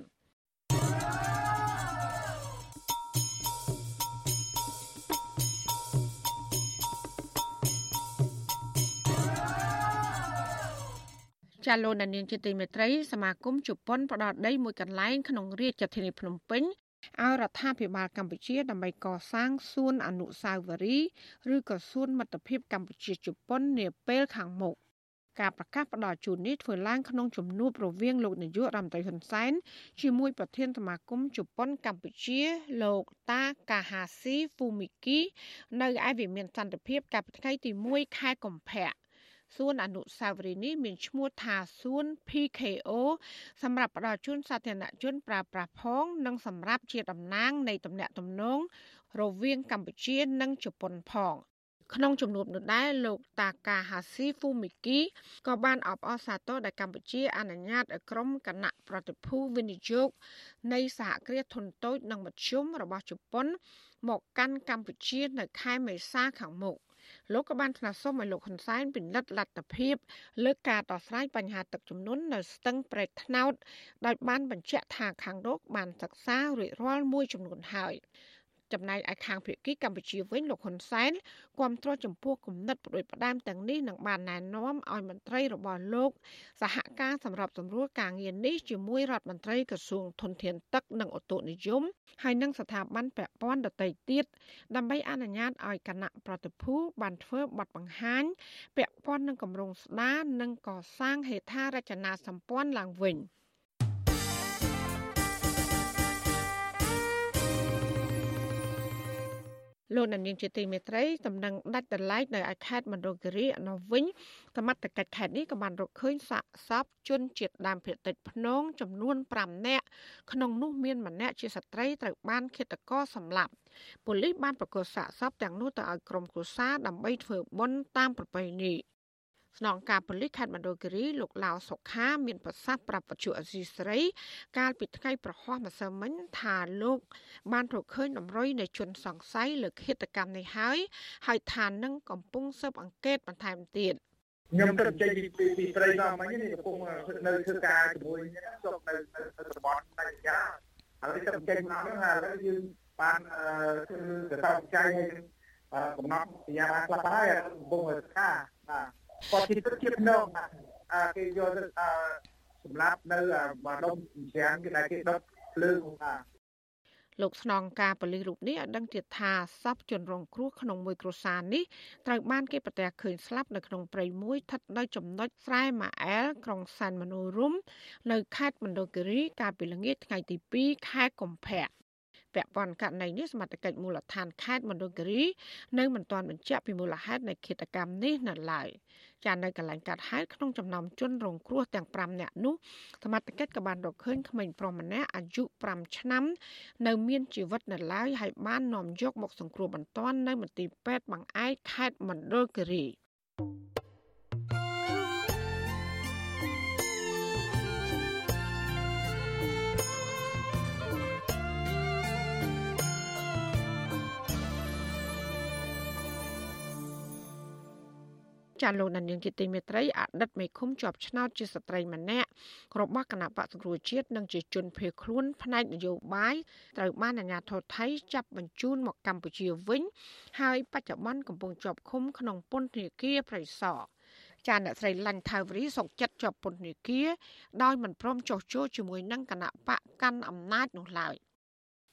ចាលោកនានីជាទីមេត្រីសមាគមជប៉ុនផ្ដល់ដីមួយកន្លែងក្នុងរាជធានីភ្នំពេញ ឲ្យរដ្ឋាភិបាលកម្ពុជាដើម្បីកសាងសួនអនុស្សាវរីយ៍ឬក៏សួនមិត្តភាពកម្ពុជាជប៉ុននាពេលខាងមុខការប្រកាសផ្ដល់ជូននេះធ្វើឡើងក្នុងជំនួបរវាងលោកនាយករដ្ឋមន្ត្រីហ៊ុនសែនជាមួយប្រធានសមាគមជប៉ុនកម្ពុជា លោកតាកាហាស៊ីហ្វូមីគី នៅឯវិមានសន្តិភាពកាលពីថ្ងៃទី1ខែកុម្ភៈ សួនអនុស្សាវរីយ៍នេះមានឈ្មោះថាសួន PKO សម្រាប់ផ្ដល់ជូនសាធារណជនប្រើប្រាស់ផង និងសម្រាប់ជាតំណាងនៃទំនាក់ទំនងរវាងកម្ពុជានិងជប៉ុនផងក្នុងជំនួបនោះដែរលោកតាកាហាស៊ីហ្វូមីគីក៏បានអបអរសាទរដល់កម្ពុជាអនុញ្ញាតឲ្យក្រុមគណៈប្រតិភូវិនិយោគនៃសហគ្រាសធុនតូចនិងមធ្យមរបស់ជប៉ុន មកកាន់កម្ពុជានៅខែមេសាខាងមុខ លោកក៏បានថ្នាក់សុំឲ្យលោកហ៊ុនសែនពិនិត្យលទ្ធភាពលើការដោះស្រាយបញ្ហាទឹកជំនន់នៅស្ទឹងប្រេតថ្នោតដោយបានបញ្ជាក់ថាខាងរកបានសិក្សារួចរាល់មួយចំនួនហើយ ចំណែកឯខាងភាគីកម្ពុជាវិញលោកហ៊ុនសែនគាំទ្រចំពោះគំនិតផ្ដួចផ្ដើមទាំងនេះនឹងបានណែនាំឲ្យមន្ត្រីរបស់លោកសហការសម្រាប់សម្រួលការងារនេះជាមួយរដ្ឋមន្ត្រីក្រសួងធនធានទឹកនិងអូតូនិយមហើយនិងស្ថាប័នពាក់ព័ន្ធដទៃទៀតដើម្បីអនុញ្ញាតឲ្យគណៈប្រតិភូបានធ្វើបទបង្ហាញពាក់ព័ន្ធនឹងគម្រោងស្ដារនិងកសាងហេដ្ឋារចនាសម្ព័ន្ធឡើងវិញ។ លោកនាងជាទីមេត្រីតំណែងដាច់ដライនៅឯខេត្តមណ្ឌលគិរីអនុវិញសមត្ថកិច្ចខេត្តនេះក៏បានរកឃើញសាកសពជនជាតិដើមភាគតិចភ្នងចំនួន5នាក់ក្នុងនោះមានម្នាក់ជាស្ត្រីត្រូវបានឃាតករសម្លាប់ប៉ូលីសបានប្រកាសសាកសពទាំងនោះទៅឲ្យក្រុមគ្រួសារដើម្បីធ្វើបុណ្យតាមប្រពៃណី ស្នងការប៉ូលីសខេត្តមណ្ឌលគិរីលោកឡាវសុខាមានប្រសាសន៍ប្រាប់វិទ្យុអសីស្រី កាលពីថ្ងៃប្រហ័សម្សិលមិញថាលោក បានរកឃើញតម្រុយនៃជនសង្ស័យលើឃាតកម្មនេះហើយហើយថានឹងកំពុងស៊ើបអង្កេតបន្ថែមទៀតខ្ញុំទៅចេញពីពីព្រៃមកមិញនេះកំពុងនៅធ្វើការជាមួយស្រុកនៅនៅតំបន់ដាច់យ៉ាហើយទៅចេញមកហ្នឹងហើយយើងបានធ្វើកសោបចៃកំណត់ពីយ៉ាងខ្លះហើយកំពុងធ្វើការបាទ គាត់ជាទឹកជាភ្នំអាគេយកទៅសម្រាប់នៅបាដុំច្រាំងគេដែលគេដុតភ្លើងបាទលោកស្នងការប៉ូលីសរូបនេះឲ្យដឹងទៀតថាសពជនរងគ្រោះក្នុងមួយគ្រួសារនេះត្រូវបានគេប្រទះឃើញស្លាប់នៅក្នុងព្រៃមួយស្ថិតនៅចំណុចស្រែម៉ាអែលក្រុងសាន់មនោរមនៅខេត្តមណ្ឌលគិរីកាលពីល្ងាចថ្ងៃទី2ខែកុម្ភៈ ពាក់ព័ន្ធករណីនេះសមត្ថកិច្ចមូលដ្ឋានខេត្តមណ្ឌលគិរីនៅមិនទាន់បញ្ជាក់ពីមូលហេតុនៃឃាតកម្មនេះនៅឡើយចានៅកន្លែងកាត់ហេតុក្នុងចំណោមជនរងគ្រោះទាំង5នាក់នោះសមត្ថកិច្ចក៏បានរកឃើញក្មេងប្រុសម្នាក់អាយុ5ឆ្នាំ នៅមានជីវិតនៅឡើយហើយបាននាំយកមកសង្គ្រោះបន្ទាន់នៅមន្ទីរពេទ្យបង្អែកខេត្តមណ្ឌលគិរី ចាលោកនាងជាទីមេត្រីអតីតមេឃុំជាប់ឆ្នោតជាស្ត្រីម្នាក់របស់គណៈបកសង្គ្រោះជាតិនិងជាជនភៀសខ្លួនផ្នែកនយោបាយត្រូវបានអាជ្ញាធរថៃចាប់បញ្ជូនមកកម្ពុជាវិញ ហើយ បច្ចុប្បន្នកំពុងជាប់ឃុំក្នុងពន្ធនាគារប្រៃសណចាអ្នកស្រីឡាញ់ថាវរីសុកចិត្តជាប់ពន្ធនាគារដោយមិនព្រមចុះចូលជាមួយនឹងគណៈបកកាន់អំណាចនោះឡើយ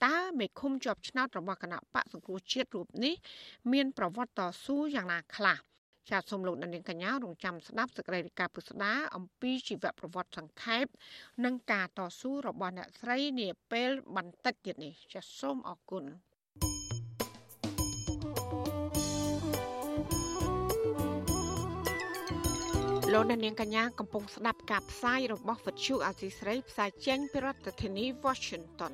តើមេឃុំជាប់ឆ្នោតរបស់គណៈបកសង្គ្រោះជាតិរូបនេះមានប្រវត្តិតស៊ូយ៉ាងណាខ្លះ ចាសសូមលោកនាងកញ្ញារងចាំស្ដាប់សេចក្តីរាយការណ៍ពុស្ដាអំពីជីវប្រវត្តិសង្ខេបនិងការតស៊ូរបស់អ្នកស្រីនាពេលបន្តិចទៀតនេះចាសសូមអរគុណលោកនាងកញ្ញាកំពុងស្ដាប់ការផ្សាយរបស់វិទ្យុអាស៊ីស្រីផ្សាយចេញពីរដ្ឋធានី Washington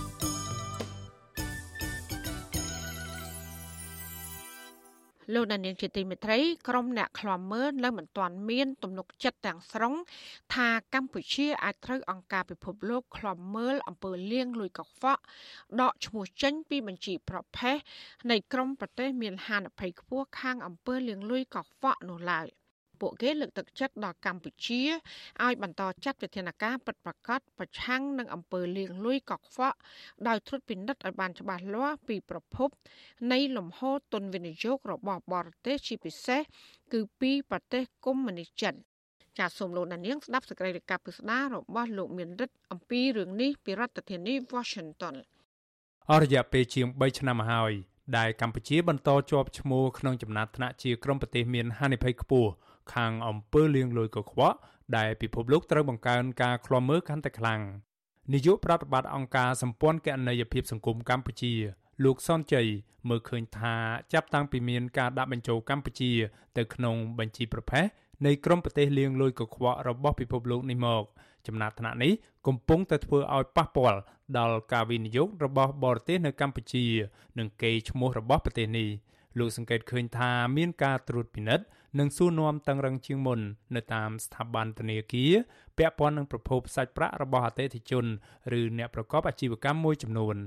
លោកដានៀងជាទីមេត្រីក្រុមអ្នកខ្លាំមើលនៅមិនទាន់មានទំនុកចិត្តទាំងស្រុងថាកម្ពុជាអាចត្រូវអង្គការពិភពលោកខ្លាំមើលអំពើលាងលុយកខ្វក់ដកឈ្មោះចេញពីបញ្ជីប្រភេទនៃក្រុមប្រទេសមានហានិភ័យខ្ពស់ខាងអំពើលាងលុយកខ្វក់នោះឡើយ។ ពួកគេលើកទឹកចិត្តដល់កម្ពុជាឲ្យបន្តចាត់វិធានការពិតប្រាកដប្រឆាំងនឹងអំពើលាងលុយកខ្វក់ដោយត្រួតពិនិត្យឲ្យបានច្បាស់លាស់ពីប្រភព នៃលំហូរទុនវិនិយោគរបស់បរទេសជាពិសេសគឺពីប្រទេសកុម្មុយនីសចិនចាសសូមលោកដានៀងស្ដាប់សេចក្តីរាយការណ៍ពិស្ដាររបស់លោកមានរិទ្ធអំពីរឿងនេះពីរដ្ឋធានី Washington អស់រយៈពេលជាង3ឆ្នាំមកហើយដែលកម្ពុជាបន្តជាប់ឈ្មោះក្នុងចំណាត់ថ្នាក់ជាក្រុមប្រទេសមានហានិភ័យខ្ពស់ ខាងអំពើលាងលុយកខ្វក់ដែលពិភពលោកត្រូវបង្កើនការឃ្លាំមើលកាន់តែខ្លាំងនាយកប្រតិបត្តិអង្គការសម្ព័ន្ធគណនេយ្យភាពសង្គមកម្ពុជា លោកសនជ័យមើលឃើញថាចាប់តាំងពីមានការដាក់បញ្ចូលកម្ពុជា ទៅក្នុងបញ្ជីប្រភេទនៃក្រុមប្រទេសលាងលុយកខ្វក់របស់ពិភពលោកនេះមកចំណាត់ថ្នាក់នេះកំពុងតែធ្វើឲ្យប៉ះពាល់ដល់ការវិនិយោគរបស់បរទេសនៅកម្ពុជា និងកេរ្តិ៍ឈ្មោះរបស់ប្រទេសនេះលោកសង្កេតឃើញថាមានការត្រួតពិនិត្យ និងសួរនាំតឹងរឹងជាងមុននៅតាមស្ថាប័នធនាគារពាក់ព័ន្ធនឹងប្រភពសាច់ប្រាក់របស់អតិថិជនឬអ្នកប្រកបអាជីវកម្មមួយចំនួន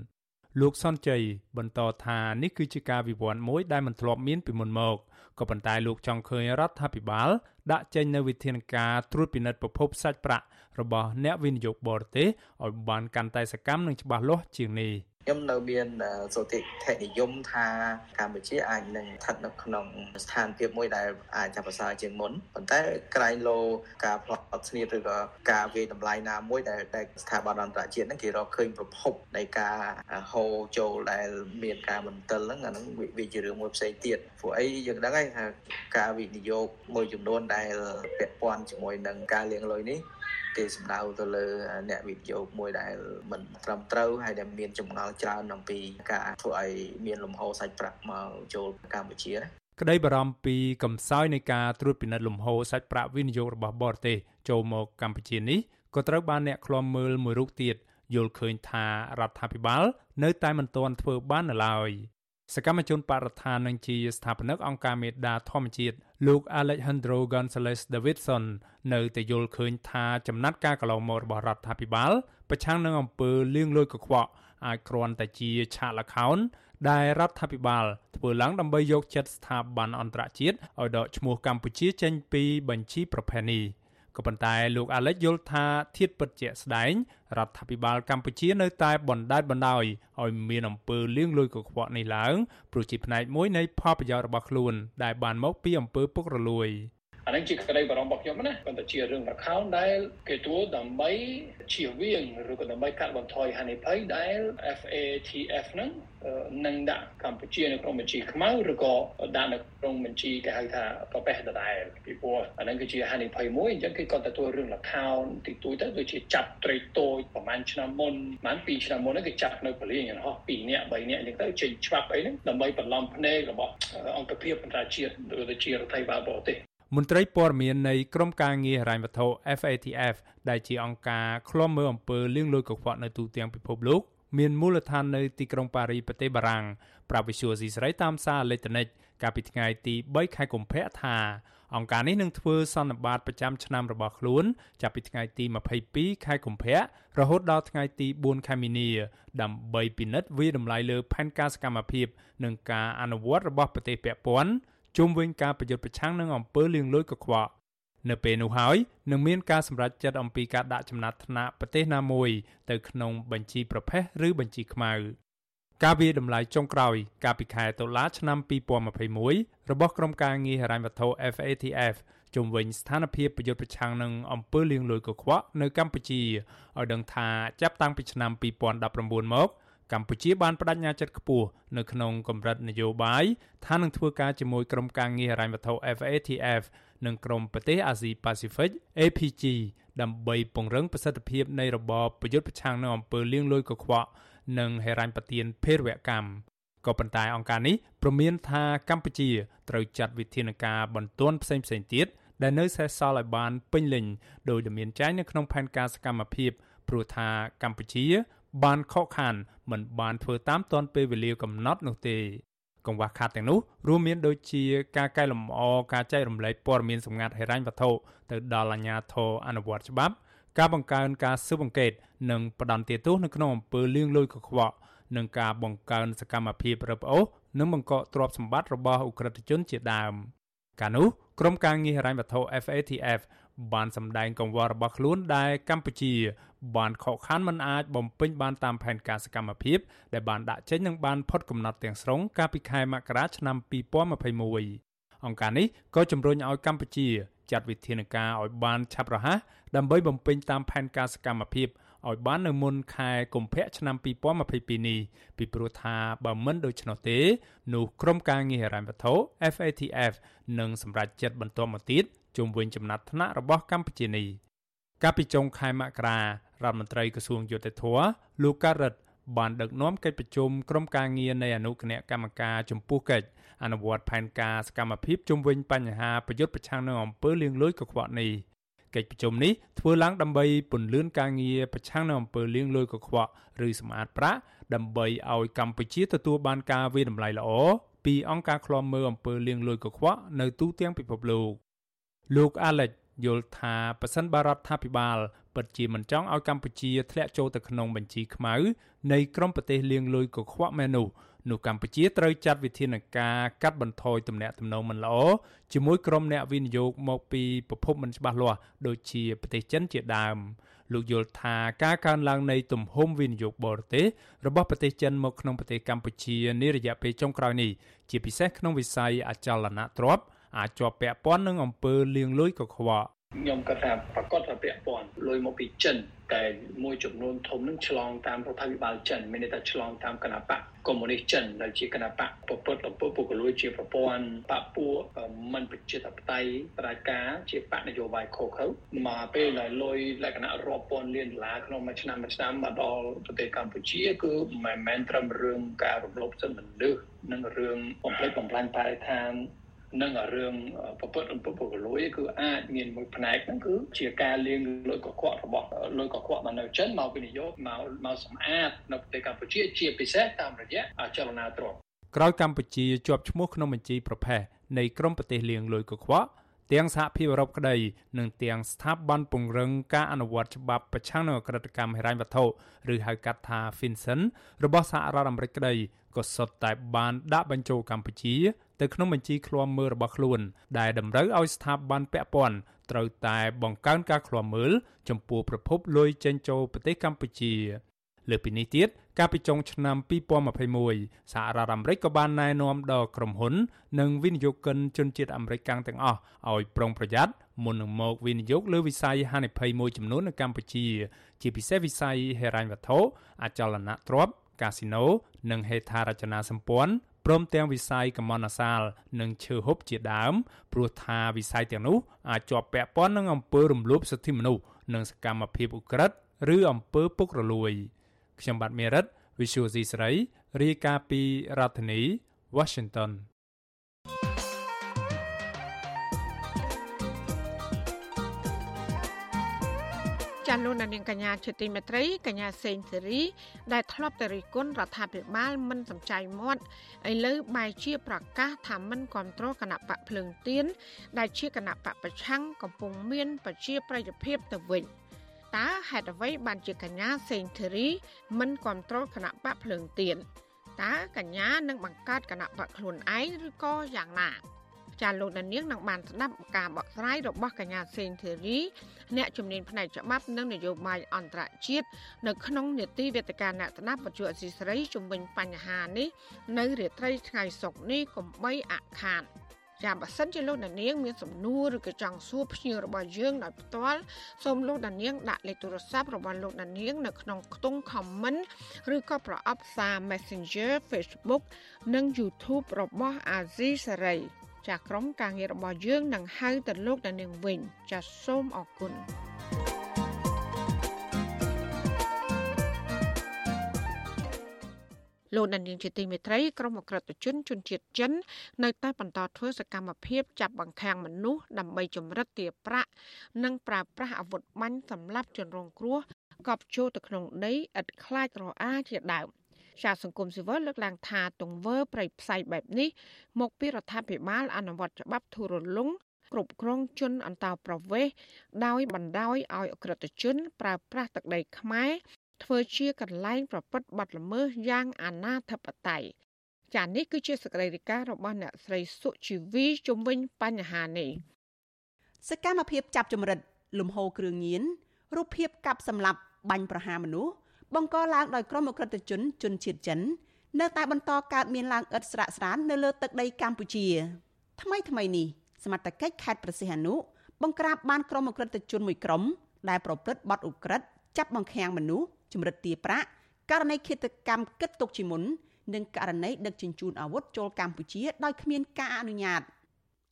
លោកសុនជ័យបន្តថានេះគឺជាការវិវត្តមួយដែលមិនធ្លាប់មានពីមុនមកក៏ប៉ុន្តែលោកចង់ឃើញរដ្ឋាភិបាលដាក់ចេញនូវវិធានការត្រួតពិនិត្យប្រភពសាច់ប្រាក់របស់អ្នកវិនិយោគបរទេសឲ្យបានកាន់តែសកម្មនិងច្បាស់លាស់ជាងនេះ។ ខ្ញុំនៅមានសុតិធនិយមថាកម្ពុជាអាចនឹងស្ថិតនៅក្នុងស្ថានភាពមួយដែលអាចចាប់ប្រសើរជាងមុនប៉ុន្តែក្រែងលោការផ្លត់ស្នៀតឬក៏ការវាយតម្លៃណាមួយដែលដែលស្ថាប័នអន្តរជាតិហ្នឹងគេរកឃើញប្រភពនៃការហូរចូលដែលមានការបន្ទិលហ្នឹងអាហ្នឹងវាជារឿងមួយផ្សេងទៀតព្រោះអីយើងដឹងហើយថាការវិនិយោគមួយចំនួនដែលពាក់ព័ន្ធជាមួយនឹងការលាងលុយនេះ គេសំដៅទៅលើអ្នកវិនិយោគមួយដែលមិនត្រឹមត្រូវហើយដែលមានចម្ងល់ច្រើនអំពីការធ្វើឲ្យមានលំហូរសាច់ប្រាក់មកចូលកម្ពុជា ក្តីបារម្ភពីកំសោយនៃការត្រួតពិនិត្យលំហូរសាច់ប្រាក់វិនិយោគរបស់បរទេសចូលមកកម្ពុជានេះក៏ត្រូវបានអ្នកឃ្លាំមើលមួយរូបទៀតយល់ឃើញថារដ្ឋាភិបាល នៅតែមិនទាន់ធ្វើបាននៅឡើយ សកម្មជនបរិស្ថាននិងជាស្ថាបនិកអង្គការមេដាធម្មជាតិលោក Alejandro Gonzalez Davidson នៅតែយល់ឃើញថាចំណាត់ការកន្លងមករបស់រដ្ឋាភិបាលប្រឆាំងនឹងអំពើលាងលុយកខ្វក់អាចគ្រាន់តែជាឆាកល្ខោនដែលរដ្ឋាភិបាលធ្វើឡើងដើម្បីយកចិត្តស្ថាប័នអន្តរជាតិឲ្យដកឈ្មោះកម្ពុជាចេញពីបញ្ជីប្រភេទនេះ ក៏ប៉ុន្តែលោកអាលិចយល់ថាធៀបពិតជាក់ស្ដែងរដ្ឋាភិបាលកម្ពុជានៅតែបណ្តែតបណ្តោយឲ្យមានអំពើលាងលុយកខ្វក់នេះឡើងព្រោះជាផ្នែកមួយនៃផលប្រយោជន៍របស់ខ្លួនដែលបានមកពីអំពើពុករលួយ។ អានេះជាក្តីបារម្ភរបស់ខ្ញុំណាប៉ុន្តែជារឿងរខោនដែលគេទួដើម្បីជៀសវាងឬក៏ដើម្បីកាត់បន្ថយហានិភ័យដែល FATF ហ្នឹងនឹងដាក់កម្ពុជានៅក្នុងបញ្ជីខ្មៅឬក៏ដាក់នៅក្នុងបញ្ជីគេហៅថាប្រពៃដដែលពីព្រោះអាហ្នឹងគឺជាហានិភ័យមួយអញ្ចឹងគេគាត់ទទួលរឿងលខោនទីទួយទៅដូចជាចាប់ត្រីតូចប្រហែលឆ្នាំមុនប្រហែល2ឆ្នាំមុនហ្នឹងគេចាប់នៅបលីងហោះ2នាក់3នាក់អញ្ចឹងទៅចេញច្បាប់អីហ្នឹងដើម្បីបន្លំភ្នែករបស់អង្គភាពអន្តរជាតិឬទៅជារដ្ឋាភិបាលបរទេស មន្ត្រីព័ត៌មាននៃក្រមការងារហិរញ្ញវត្ថុ FATF ដែលជាអង្គការឃ្លាំមើលអំពើលាងលុយកខ្វក់នៅទូទាំងពិភពលោកមានមូលដ្ឋាននៅទីក្រុងប៉ារីប្រទេសបារាំងប្រាប់វិសុយស៊ីស្រីតាមសារអេឡិចត្រូនិកកាលពីថ្ងៃទី3ខែកុម្ភៈថាអង្គការនេះនឹងធ្វើសន្និបាតប្រចាំឆ្នាំរបស់ខ្លួនចាប់ពីថ្ងៃទី22ខែកុម្ភៈរហូតដល់ថ្ងៃទី4ខែមីនា ដើម្បីពិនិត្យវិតម្លៃលើផែនការសកម្មភាព និងការអនុវត្តរបស់ប្រទេសពាក់ព័ន្ធ ជុំវិញការប្រយុទ្ធប្រឆាំងនឹងអំពើលាងលុយកខ្វក់នៅពេលនោះហើយនឹងមានការសម្រេចចិត្តអំពីការដាក់ចំណាត់ថ្នាក់ប្រទេសណាមួយទៅក្នុងបញ្ជីប្រភេទឬបញ្ជីខ្មៅការវាតម្លៃចុងក្រោយ កាលពីខែតុលាឆ្នាំ2021របស់ក្រុមការងារហិរញ្ញវត្ថុ FATF ជុំវិញស្ថានភាពប្រយុទ្ធប្រឆាំងនឹងអំពើលាងលុយកខ្វក់នៅកម្ពុជាឲ្យដឹងថាចាប់តាំងពីឆ្នាំ2019មក កម្ពុជាបានបដិញ្ញាចិត្តខ្ពស់នៅក្នុងកម្រិតនយោបាយថានឹងធ្វើការជាមួយក្រុមការងារហិរញ្ញវត្ថុ FATF និងក្រុមប្រទេសអាស៊ីប៉ាស៊ីហ្វិក APG ដើម្បីពង្រឹងប្រសិទ្ធភាពនៃរបបប្រយុទ្ធប្រឆាំងនឹងអំពើលាងលុយកខ្វក់និងហិរញ្ញប្បទានភេរវកម្មក៏ប៉ុន្តែអង្គការនេះព្រមានថាកម្ពុជាត្រូវចាត់វិធានការបន្ទាន់ផ្សេងៗទៀតដែលនៅសេសសល់ឲ្យបានពេញលេញដោយដែលមានចែងនៅក្នុងផែនការសកម្មភាពព្រោះថាកម្ពុជាបានខកខាន មិនបានធ្វើតាមទាន់ពេលវេលាកំណត់នោះទេកង្វះខាតទាំងនោះរួមមានដូចជាការកែលម្អការចែករំលែកព័ត៌មានសម្ងាត់ហិរញ្ញវត្ថុទៅដល់អាជ្ញាធរអនុវត្តច្បាប់ការបង្កើនការស៊ើបអង្កេតនិងផ្ដន្ទាទោសនៅក្នុងអំពើលាងលុយកខ្វក់និងការបង្កើនសកម្មភាពរឹបអូសនិងបង្កកទ្រព្យសម្បត្តិរបស់អ ுக ្រិតជនជាដើមកាលនោះក្រុមការងារហិរញ្ញវត្ថុ FATF បានសម្ដែងកង្វល់របស់ខ្លួនដែលកម្ពុជា បានខកខានមិនអាចបំពេញបានតាមផែនការសកម្មភាពដែលបានដាក់ចេញនិងបានផុតកំណត់ទាំងស្រុងកាលពីខែមករាឆ្នាំ2021អង្គការនេះក៏ជំរុញឲ្យកម្ពុជាចាត់វិធានការឲ្យបានឆាប់រហ័សដើម្បីបំពេញតាមផែនការសកម្មភាពឲ្យបាននៅមុនខែកុម្ភៈឆ្នាំ2022នេះពីព្រោះថាបើមិនដូច្នោះទេ នោះក្រុមការងារហិរញ្ញវត្ថុ FATF នឹងសម្រេចចិត្តបន្តមកទៀត ជុំវិញចំណាត់ថ្នាក់របស់កម្ពុជានេះកាលពីចុងខែមករារដ្ឋមន្ត្រីក្រសួងយុតិធធលោកការ៉ិតបានដឹកនាំកិច្ចប្រជុំក្រុមការងារនៃអនុគណៈកម្មការចំពោះកិច្ចអនុវត្តផែនការសកម្មភាពជុំវិញបញ្ហាប្រយុទ្ធប្រឆាំងនឹងអំពើលាងលុយកខ្វក់នេះកិច្ចប្រជុំនេះធ្វើឡើងដើម្បីពន្លឿនការងារប្រឆាំងនឹងអំពើលាងលុយកខ្វក់ឬសម្អាតប្រាក់ដើម្បីឲ្យកម្ពុជាទទួលបានការវិតម្លៃល្អពីអង្គការឃ្លាំមើលអំពើលាងលុយកខ្វក់នៅទូទាំងពិភពលោក លោក Alex យល់ថាប៉ះសិនបារដ្ឋាភិបាលពិតជាមិនចង់ឲ្យកម្ពុជាធ្លាក់ចូលទៅក្នុងបញ្ជីខ្មៅនៃក្រុមប្រទេសលាងលុយកខ្វក់មែននោះនោះកម្ពុជាត្រូវចាត់វិធានការកាត់បន្ថយទំនាក់ទំនងមិនល្អជាមួយក្រុមអ្នកវិនិយោគមកពីប្រភពមិនច្បាស់លាស់ដូចជាប្រទេសចិនជាដើមលោកយល់ថាការកើនឡើងនៃទំហំវិនិយោគបរទេសរបស់ប្រទេសចិនមកក្នុងប្រទេសកម្ពុជានារយៈពេលចុងក្រោយនេះជាពិសេសក្នុងវិស័យអចលនទ្រព្យ អាចជាប់ពាក់ព័ន្ធនឹងអំពើលាងលុយកខ្វក់ខ្ញុំគាត់ថាប្រកាសថាពាក់ព័ន្ធលុយមកពីចិនតែមួយចំនួនធំនឹងឆ្លងតាមរដ្ឋាភិបាលចិនមានន័យថាឆ្លងតាមគណបកកុម្មុយនីសចិនដែលជាគណបកប្រពុតអំពើពុករលួយជាប្រព័ន្ធបពពួកមិនប្រជាធិបតេយ្យប្រជាការជាបកនយោបាយខុសខើមកពេលដែលលុយលក្ខណៈរាប់ពាន់លានដុល្លារក្នុងមួយឆ្នាំមួយឆ្នាំមកដល់ប្រទេសកម្ពុជាគឺមិនមែនត្រឹមរឿងការរំលោភសិទ្ធិមនុស្សនិងរឿងបំផ្លិចបំផ្លាញបរិស្ថាន និងរឿងប្រពន្ធអំពើពុករលួយគឺអាចមានមួយផ្នែកហ្នឹងគឺជាការលាងលុយកខ្វក់របស់លុយកខ្វក់មកនៅចិនមកវិនិយោគមកមកសម្អាតនៅប្រទេសកម្ពុជាជាពិសេសតាមរយៈចលនាទ្រព្យក្រោយកម្ពុជាជាប់ឈ្មោះក្នុងបញ្ជីប្រភេទនៃក្រមប្រទេសលាងលុយកខ្វក់ទាំងសហភាពអឺរ៉ុបក្តីនិងទាំងស្ថាប័នពង្រឹងការអនុវត្តច្បាប់ប្រឆាំងនឹងអក្រិតកម្មហិរញ្ញវត្ថុឬហៅកាត់ថា FinCEN របស់សហរដ្ឋអាមេរិកក្តីក៏សុទ្ធតែបានដាក់បញ្ចូលកម្ពុជា ទៅក្នុងបញ្ជីឃ្លាំមើលរបស់ខ្លួនដែលតម្រូវឲ្យស្ថាប័នពាក់ព័ន្ធត្រូវតែបង្កើនការឃ្លាំមើលចំពោះប្រភពលុយចេញចូលប្រទេសកម្ពុជាលើពីនេះទៀតកាលពីចុងឆ្នាំ2021សហរដ្ឋអាមេរិកក៏បានណែនាំដល់ក្រុមហ៊ុន និងវិនិយោគិនជនជាតិអាមេរិកកាំងទាំងអស់ឲ្យប្រុងប្រយ័ត្នមុននឹងមកវិនិយោគលើវិស័យហានិភ័យមួយចំនួននៅកម្ពុជា ជាពិសេសវិស័យហិរញ្ញវត្ថុអចលនទ្រព្យកាស៊ីណូនិងហេដ្ឋារចនាសម្ព័ន្ធ ព្រមទាំងវិស័យកម្មនសាល និងឈើហូបជាដើមព្រោះថាវិស័យទាំងនោះអាចជាប់ពាក់ព័ន្ធនឹងអំពើរំលោភសិទ្ធិមនុស្សនិងសកម្មភាពឧក្រិដ្ឋឬអំពើពុករលួយខ្ញុំបាទមេរិត Visual C ស្រីរាយការណ៍ពីរដ្ឋធានី Washington លោកនាងកញ្ញាជាទីមេត្រីកញ្ញាសេងសេរី ដែលធ្លាប់តែរិះគន់រដ្ឋាភិបាលមិនសំចៃមាត់ឥឡូវបែរជាប្រកាសថាមិនគ្រប់គ្រងគណៈបកភ្លើងទៀនដែលជាគណៈបកប្រឆាំងកំពុងមានប្រជាប្រិយភាពទៅវិញតើហេតុអ្វីបានជាកញ្ញាសេងសេរី មិនគ្រប់គ្រងគណៈបកភ្លើងទៀនតើកញ្ញានឹងបង្កើតគណៈបកខ្លួនឯងឬក៏យ៉ាងណា ចាលោកដានៀងនឹងបានស្ដាប់ការបកស្រាយរបស់កញ្ញាសេងធីរីអ្នកជំនាញផ្នែកច្បាប់និងនយោបាយអន្តរជាតិនៅក្នុងនេតិវេទិកាអ្នកស្ដាប់បច្ចុប្បន្នអសីស្រីជំវិញបញ្ហានេះនៅរាត្រីថ្ងៃសុក្រនេះកុំបីអខានចាបើសិនជាលោកដានៀងមានសំណួរឬក៏ចង់សួរភ្ញៀវរបស់យើងដោយផ្ទាល់សូមលោកដានៀងដាក់លេខទូរស័ព្ទរបស់លោកដានៀងនៅក្នុងខ្ទង់ comment ឬក៏ប្រអប់សារ Messenger Facebook និង YouTube របស់ Azizi Saray ចាក្រុមការងាររបស់យើងនឹងហៅទៅលោកដានាងវិញចាសូមអរគុណលោកដានៀងជាទីមេត្រីក្រុមអក្រិតជនជនជាតិចិន នៅតែបន្តធ្វើសកម្មភាពចាប់បង្ខាំងមនុស្សដើម្បីចម្រិតទារប្រាក់និងប្រើប្រាស់អាវុធបាញ់សម្រាប់ជនរងគ្រោះកប់ចូលទៅក្នុងដីឥតខ្លាចរអាជាដើម ជាសង្គមស៊ីវិលលើកឡើងថាទង្វើប្រៃផ្សៃបែបនេះមកពីរដ្ឋាភិបាលអនុវត្តច្បាប់ធូររលុងគ្រប់គ្រងជនអន្តោប្រវេសន៍ដោយបណ្ដោយឲ្យអក្រិតជន ប្រើប្រាស់ទឹកដីខ្មែរធ្វើជាកន្លែងប្រព្រឹត្តបទល្មើសយ៉ាងអនាធបត័យចា៎នេះគឺជាសកម្មភាពរបស់អ្នកស្រីសុជីវីជំវិញបញ្ហានេះសកម្មភាពចាប់ចម្រិតលំហូរគ្រឿងញៀនរូបភាពកាប់សម្លាប់បាញ់ប្រហារមនុស្ស បង្កឡើងដោយក្រុមអក្រិតជនជនជាតិចិននៅតែបន្តកើតមានឡើងឥតស្រាកស្រាននៅលើទឹកដីកម្ពុជា ថ្មីថ្មីនេះសមត្ថកិច្ចខេត្តប្រសិទ្ធអនុបង្ក្រាបបានក្រុមអក្រិតជនមួយក្រុមដែលប្រព្រឹត្តបទឧក្រិដ្ឋចាប់បង្ខាំងមនុស្សចម្រិតទាប្រាក់ករណីឃាតកម្មគិតទុកជាមុននិងករណីដឹកជញ្ជូនអាវុធចូលកម្ពុជាដោយគ្មានការអនុញ្ញាត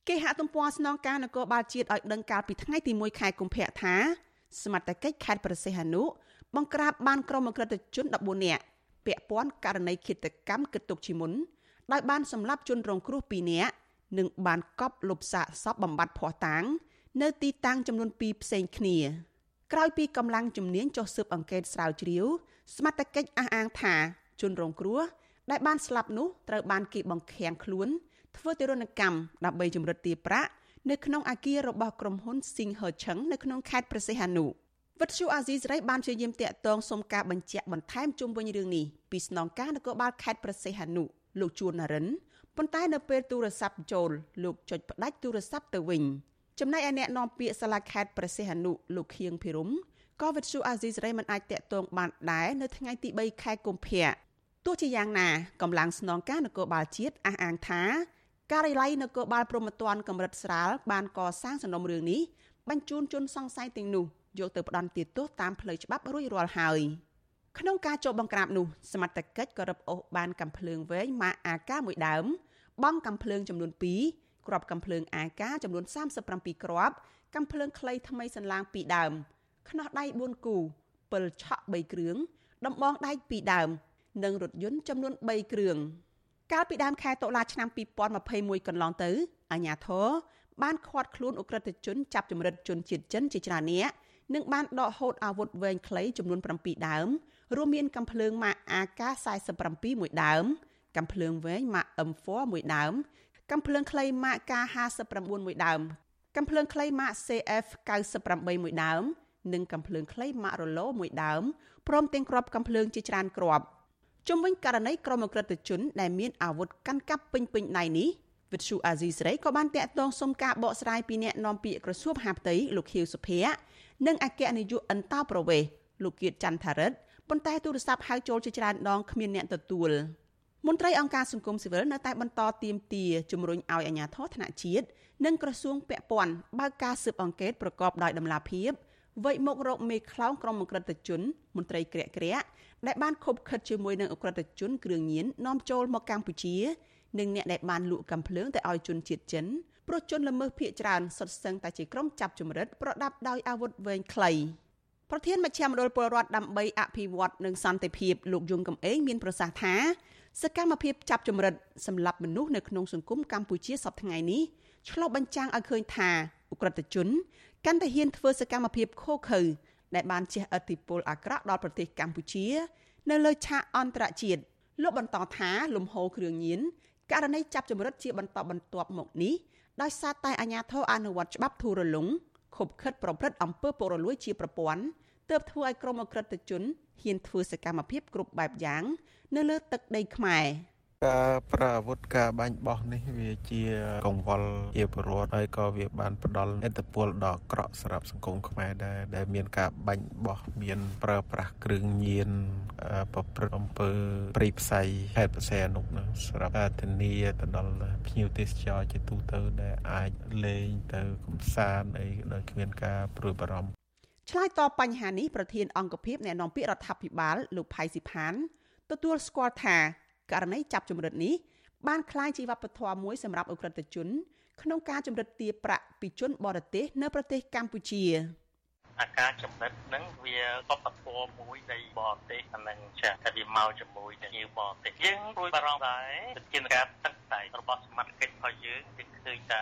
គេហទំព័រស្នងការនគរបាលជាតិឲ្យដឹងកាលពីថ្ងៃទី1ខែកុម្ភៈថាសមត្ថកិច្ចខេត្តប្រសិទ្ធអនុ បង្ក្រាបបានក្រុមអក្រិតជន14នាក់ពាក់ព័ន្ធករណីឃាតកម្មគិតទុកជាមុនដោយបានសម្លាប់ជនរងគ្រោះ2នាក់និងបានកប់លុបសាកសពបំបត្តិភ័ស្តុតាង នៅទីតាំងចំនួន2ផ្សេងគ្នាក្រោយពីកម្លាំងជំនាញចុះស៊ើបអង្កេតស្រាវជ្រាវសមត្ថកិច្ចអះអាងថាជនរងគ្រោះដែលបានស្លាប់នោះត្រូវបានគេបង្ខាំងខ្លួន ធ្វើទារុណកម្មដើម្បីជំរិតទារប្រាក់នៅក្នុងអាគាររបស់ក្រុមហ៊ុន Sing Her Cheng នៅក្នុងខេត្តព្រះសីហនុ វិទ្យុអាស៊ីសេរីបានព្យាយាមតាក់ទងសុំការបញ្ជាក់បន្ថែមជុំវិញរឿងនេះពីស្នងការនគរបាលខេត្តព្រះសីហនុលោកជួននរិនប៉ុន្តែនៅពេលទូរស័ព្ទចូលលោកចុចផ្ដាច់ទូរស័ព្ទទៅវិញចំណែកឯអ្នកនាំពាក្យសាលាខេត្តព្រះសីហនុលោកខៀងភិរមក៏វិទ្យុអាស៊ីសេរីមិនអាចតាក់ទងបានដែរនៅថ្ងៃទី3ខែកុម្ភៈទោះជាយ៉ាងណាកម្លាំងស្នងការនគរបាលជាតិអះអាងថាការិយាល័យនគរបាលព្រំប្រទានកម្រិតស្រាលបានកសាងសំណុំរឿងនេះបញ្ជូនជនសង្ស័យទាំងនោះ យកទៅផ្ដន់ទោសតាមផ្លូវច្បាប់រួចរាល់ហើយក្នុងការចូលបង្ក្រាបនោះសមត្ថកិច្ចក៏រឹបអូសបានកំភ្លើងវែងម៉ាកអាកាមួយដើមបង់កំភ្លើងចំនួន2គ្រាប់កំភ្លើងអាកាចំនួន37គ្រាប់កំភ្លើងខ្លីថ្មីសន្លាង2ដើមខ្នោះដៃ4គូពិលឆក់3គ្រឿងដំបងដែក2ដើម និងរថយន្តចំនួន3គ្រឿងកាលពីដើមខែតុលាឆ្នាំ2021កន្លងទៅអាជ្ញាធរបានឃាត់ខ្លួនអ ுக ្រិតជនចាប់ចម្រិតជនជាតិចិនជាច្រើននាក់ និងបានដកហូតអាវុធវែងខ្លីចំនួន7ដើមរួមមានកាំភ្លើងម៉ាក AK47 មួយដើមកាំភ្លើងវែងម៉ាក M4 មួយដើមកាំភ្លើងខ្លីម៉ាក K59 មួយដើមកាំភ្លើងខ្លីម៉ាក CF98 មួយដើមនិងកាំភ្លើងខ្លីម៉ាករឡូមួយដើមព្រមទាំងគ្រាប់កាំភ្លើងជាច្រើនគ្រាប់ជុំវិញករណីក្រុមអក្រិតជនដែលមានអាវុធកាន់កាប់ពេញពេញដៃនេះវិទ្យុអាស៊ីសេរីក៏បានតាក់ទងសុំការបកស្រាយពីអ្នកនាំពាក្យក្រសួងហាផ្ទៃលោកខៀវសុភ័ក្រ និងអគ្គនាយកអន្តោប្រវេសន៍លោកគៀតច័ន្ទថារិទ្ធប៉ុន្តែទូរស័ព្ទហៅចូលជាច្រើនដងគ្មានអ្នកទទួលមន្ត្រីអង្គការសង្គមស៊ីវិលនៅតែបន្តទៀមទាជំរុញឲ្យអាជ្ញាធរថ្នាក់ជាតិនិងក្រសួងពាក់ព័ន្ធបើកការស៊ើបអង្កេតប្រកបដោយតម្លាភាពវៃមករកមេខ្លោងក្រុមអក្រិតជន មន្ត្រីក្រាក់ក្រាក់ដែលបានខົບខិតជាមួយនឹងអក្រិតជនគ្រឿងញៀននាំចូលមកកម្ពុជានិងអ្នកដែលបានលក់កំភ្លើងទៅឲ្យជនជាតិចិន ព្រោះជនល្មើសភៀកច្រើនសុទ្ធសឹងតែជាក្រុមចាប់ចម្រិតប្រដាប់ដោយអាវុធវែងខ្លីប្រធានមជ្ឈមណ្ឌលពលរដ្ឋដើម្បីអភិវឌ្ឍនិងសន្តិភាពលោកយងកំឯងមានប្រសាសន៍ថាសកម្មភាពចាប់ចម្រិតសម្រាប់មនុស្សនៅក្នុងសង្គមកម្ពុជាសប្តាហ៍ថ្ងៃនេះឆ្លុះបញ្ចាំងឲ្យឃើញថាអ ுக ្រិតជនកាន់តែហ៊ានធ្វើសកម្មភាពខុសខើដែលបានជះឥទ្ធិពលអាក្រក់ដល់ប្រទេសកម្ពុជា នៅលើឆាកអន្តរជាតិលោកបន្តថាលំហូរគ្រឿងញៀនករណីចាប់ចម្រិតជាបន្តបន្ទាប់មកនេះ ដោយសារតែអាជ្ញាធរអនុវត្តច្បាប់ធូររលុងខົບខិតប្រព្រឹត្តអំពើពុករលួយជាប្រព័ន្ធទើបធ្វើឲ្យក្រុមអក្រិតជនហ៊ានធ្វើសកម្មភាពគ្រប់បែបយ៉ាង នៅលើទឹកដីខ្មែរ ការប្រើអាវុធការបាញ់បោះនេះវាជាកង្វល់ជាប្រវត្តិហើយក៏វាបានផ្ដល់ឥទ្ធិពលដល់ក្រក់សម្រាប់សង្គមខ្មែរដែរដែលមានការបាញ់បោះមានប្រើប្រាស់គ្រឿងញៀនប្រព្រឹត្តអំពើព្រៃផ្សៃហេតុផ្សេងអនុនឹងសម្រាប់ធានាទៅដល់ភ្ញៀវទេសចរជាទូទៅដែលអាចលេងទៅកំសាន្តអីដោយគ្មានការព្រួយបារម្ភឆ្លើយតបបញ្ហានេះប្រធានអង្គភិបអ្នកនាំពាក្យរដ្ឋាភិបាលលោកផៃស៊ីផានទទួលស្គាល់ថា ករណីចាប់ចម្រិតនេះបានคล้ายជាវប្បធម៌មួយសម្រាប់អ ுக ្រិតជនក្នុងការចម្រិតទារប្រាក់ពីជនបរទេសនៅប្រទេសកម្ពុជាអាការចំណិតហ្នឹងវាវប្បធម៌មួយនៃបរទេសអានឹងចាតែវាមកជាមួយនឹងញៀវបរទេសយើងព្រួយបារម្ភដែរវិធានការតឹងតែរបស់សមាជិករបស់យើងគឺឃើញថា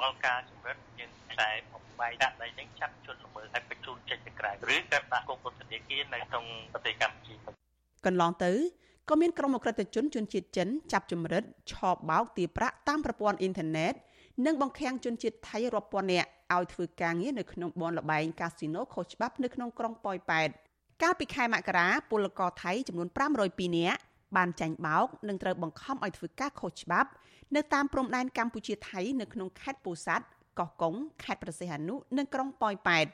រាល់ការចម្រិតយើងតែបំបែកដាក់ដីហ្នឹងចាប់ជនល្មើសឲ្យបញ្ជូនចេញទៅក្រៅឬក៏ដាក់គុកពន្ធនាគារនៅក្នុងប្រទេសកម្ពុជាកន្លងទៅ ក៏មានក្រុមអក្រិតជនជនជាតិចិនចាប់ចម្រិតឆោបបោកទារប្រាក់តាមប្រព័ន្ធអ៊ីនធឺណិតនិងបង្ខាំងជនជាតិថៃរាប់ពាន់នាក់ឲ្យធ្វើការងារនៅក្នុងបនលបែងកាស៊ីណូខុសច្បាប់នៅក្នុងក្រុងប៉ោយប៉ែតកាលពីខែមករាពលករថៃចំនួន502នាក់បានចាញ់បោកនិងត្រូវបង្ខំឲ្យធ្វើការខុសច្បាប់នៅតាមព្រំដែនកម្ពុជាថៃនៅក្នុងខេត្តពោធិ៍សាត់កោះកុងខេត្តប្រសេះអនុនិងក្រុងប៉ោយប៉ែត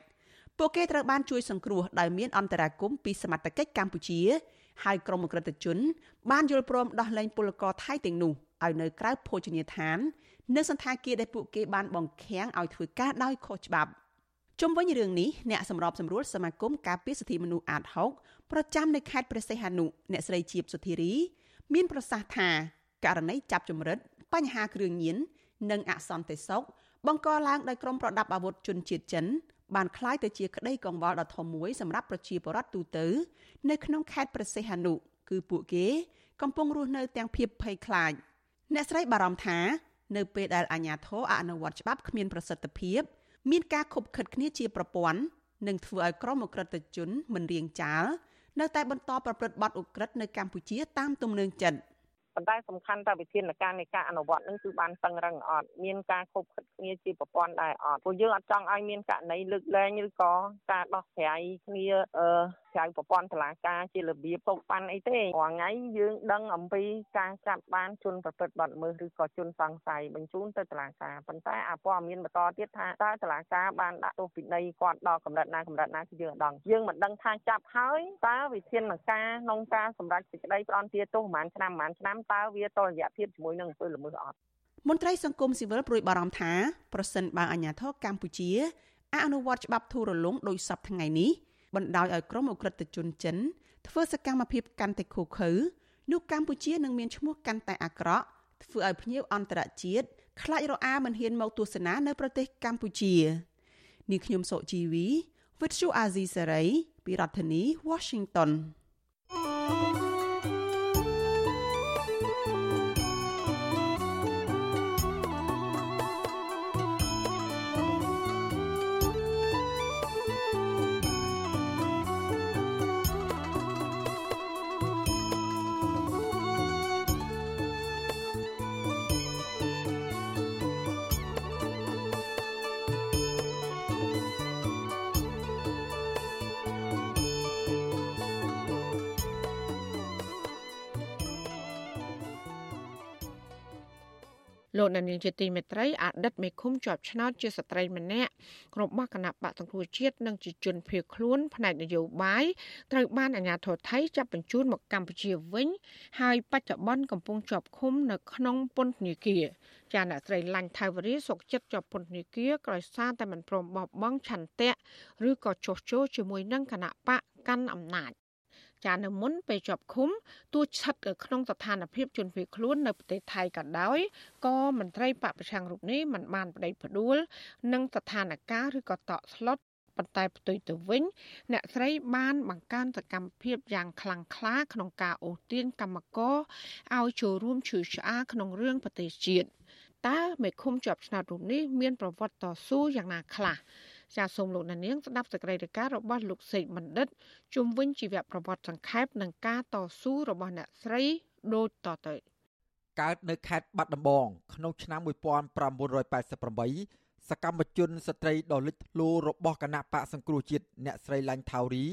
ពួកគេត្រូវបានជួយសង្គ្រោះដោយមានអន្តរាគមពីសមត្ថកិច្ចកម្ពុជា ហើយក្រុមអក្រិតជន បានយល់ព្រមដោះលែងពលករថៃទាំងនោះឲ្យនៅក្រៅភោជនីយដ្ឋាននៅសន្តាគារដែលពួកគេបានបង្ខាំងឲ្យធ្វើការដោយខុសច្បាប់ជុំវិញរឿងនេះអ្នកសម្របសម្រួលសមាគមការពារសិទ្ធិមនុស្សអាត6ប្រចាំនៅខេត្តព្រះសីហនុអ្នកស្រីជាបសុធារី មានប្រសាសន៍ថាករណីចាប់ចម្រិតបញ្ហាគ្រឿងញៀននិងអសន្តិសុខបង្កឡើងដោយក្រុមប្រដាប់អាវុធជនជាតិចិន បានคล้ายទៅជាក្តីកង្វល់ដ៏ធំមួយសម្រាប់ប្រជាពលរដ្ឋទូទៅនៅក្នុងខេត្តព្រះសីហនុគឺពួកគេកំពុងរស់នៅទាំងភាពភ័យខ្លាចអ្នកស្រីបារម្ភថានៅពេលដែលអាជ្ញាធរអនុវត្តច្បាប់គ្មានប្រសិទ្ធភាពមានការខົບខិតគ្នាជាប្រព័ន្ធនឹងធ្វើឲ្យក្រុមអក្រិតជនមិនរៀងចាលនៅតែបន្តប្រព្រឹត្តបទឧក្រិដ្ឋនៅកម្ពុជាតាមទំនឹងចិត្ត ប៉ុន្តែសំខាន់តើវិធានការនៃការអនុវត្តនឹងគឺបានតឹងរឹងអត់មានការខົບខិតគ្នាជាប្រព័ន្ធដែរអត់ព្រោះយើងអត់ចង់ឲ្យមានករណីលើកលែងឬក៏ការដោះស្រាយគ្នាអឺ ក្រៅប្រព័ន្ធតុលាការជារបៀបពុកប៉ាន់អីទេរាល់ថ្ងៃយើងដឹងអំពីការចាប់បានជនប្រព្រឹត្តបទល្មើសឬក៏ជនសង្ស័យបញ្ជូនទៅតុលាការប៉ុន្តែអាព័ត៌មានបន្តទៀតថាតើតុលាការបានដាក់ទោសពិន័យគាត់ដល់កម្រិតណាកម្រិតណាគឺយើងអត់ដឹងយើងមិនដឹងថាចាប់ហើយតើវិធានការក្នុងការសម្រេចសេចក្តីផ្ដន្ទាទោសប្រហែលឆ្នាំប្រហែលឆ្នាំតើវាតរយៈភាពជាមួយនឹងអំពើល្មើសអត់មន្ត្រីសង្គមស៊ីវិលព្រួយបារម្ភថាប្រសិនបើអាជ្ញាធរកម្ពុជាអនុវត្តច្បាប់ធូររលុងដោយសពថ្ងៃនេះ បណ្ដោយឲ្យក្រុមអ ுக ្រិតជនចិនធ្វើសកម្មភាពកាន់តែឃោឃៅនោះកម្ពុជានឹងមានឈ្មោះកាន់តែអាក្រក់ធ្វើឲ្យភ្ញៀវអន្តរជាតិខ្លាចរអាមិនហ៊ានមកទស្សនានៅប្រទេសកម្ពុជានាងខ្ញុំសុជីវី With you Azizi Saray ពីរដ្ឋធានី Washington thank you លោកដានីលជាទីមេត្រីអតីតមេឃុំជាប់ឆ្នោតជាស្ត្រីម្នាក់របស់គណៈបកសង្គ្រោះជាតិនិងជាជនភៀសខ្លួនផ្នែកនយោបាយត្រូវបានអាជ្ញាធរថៃចាប់បញ្ជូនមកកម្ពុជាវិញ ហើយបច្ចុប្បន្នកំពុងជាប់ឃុំនៅក្នុងពន្ធនាគារចាអ្នកស្រីឡាញ់ថៃវរីសុកចិត្តជាប់ពន្ធនាគារក្រោយសារតែមិនព្រមបោះបង់ឆន្ទៈឬក៏ចោះចូលជាមួយនឹងគណៈបកកាន់អំណាច ចានៅមុនពេលជាប់ឃុំទោះស្ថិតនៅក្នុងស្ថានភាពជនភៀសខ្លួននៅប្រទេសថៃក៏ដោយក៏មន្ត្រីបពប្រឆាំងរូបនេះមិនបានប្តេជ្ញាផ្ដួលនឹងស្ថានភាពឬក៏តក់ស្លុតប៉ុន្តែផ្ទុយទៅវិញ អ្នកស្រីបានបង្កើនសកម្មភាពយ៉ាងខ្លាំងក្លាក្នុងការអូសទាញកម្មករឲ្យចូលរួមឈឺឆ្អាលក្នុងរឿងប្រទេសជាតិតើមេឃុំជាប់ឆ្នោតរូបនេះមានប្រវត្តិតស៊ូយ៉ាងណាខ្លះ ចាសសូមលោកនាងស្ដាប់សេចក្តីរាយការណ៍របស់លោកសេកបណ្ឌិតជុំវិញជីវប្រវត្តិសង្ខេបនិងការតស៊ូរបស់អ្នកស្រីដូចតទៅកើតនៅខេត្តបាត់ដំបង ក្នុងឆ្នាំ1988សកម្មជនស្ត្រីដ៏លេចធ្លោរបស់គណៈបកសង្គ្រោះជាតិអ្នកស្រីឡាញ់ថាវរី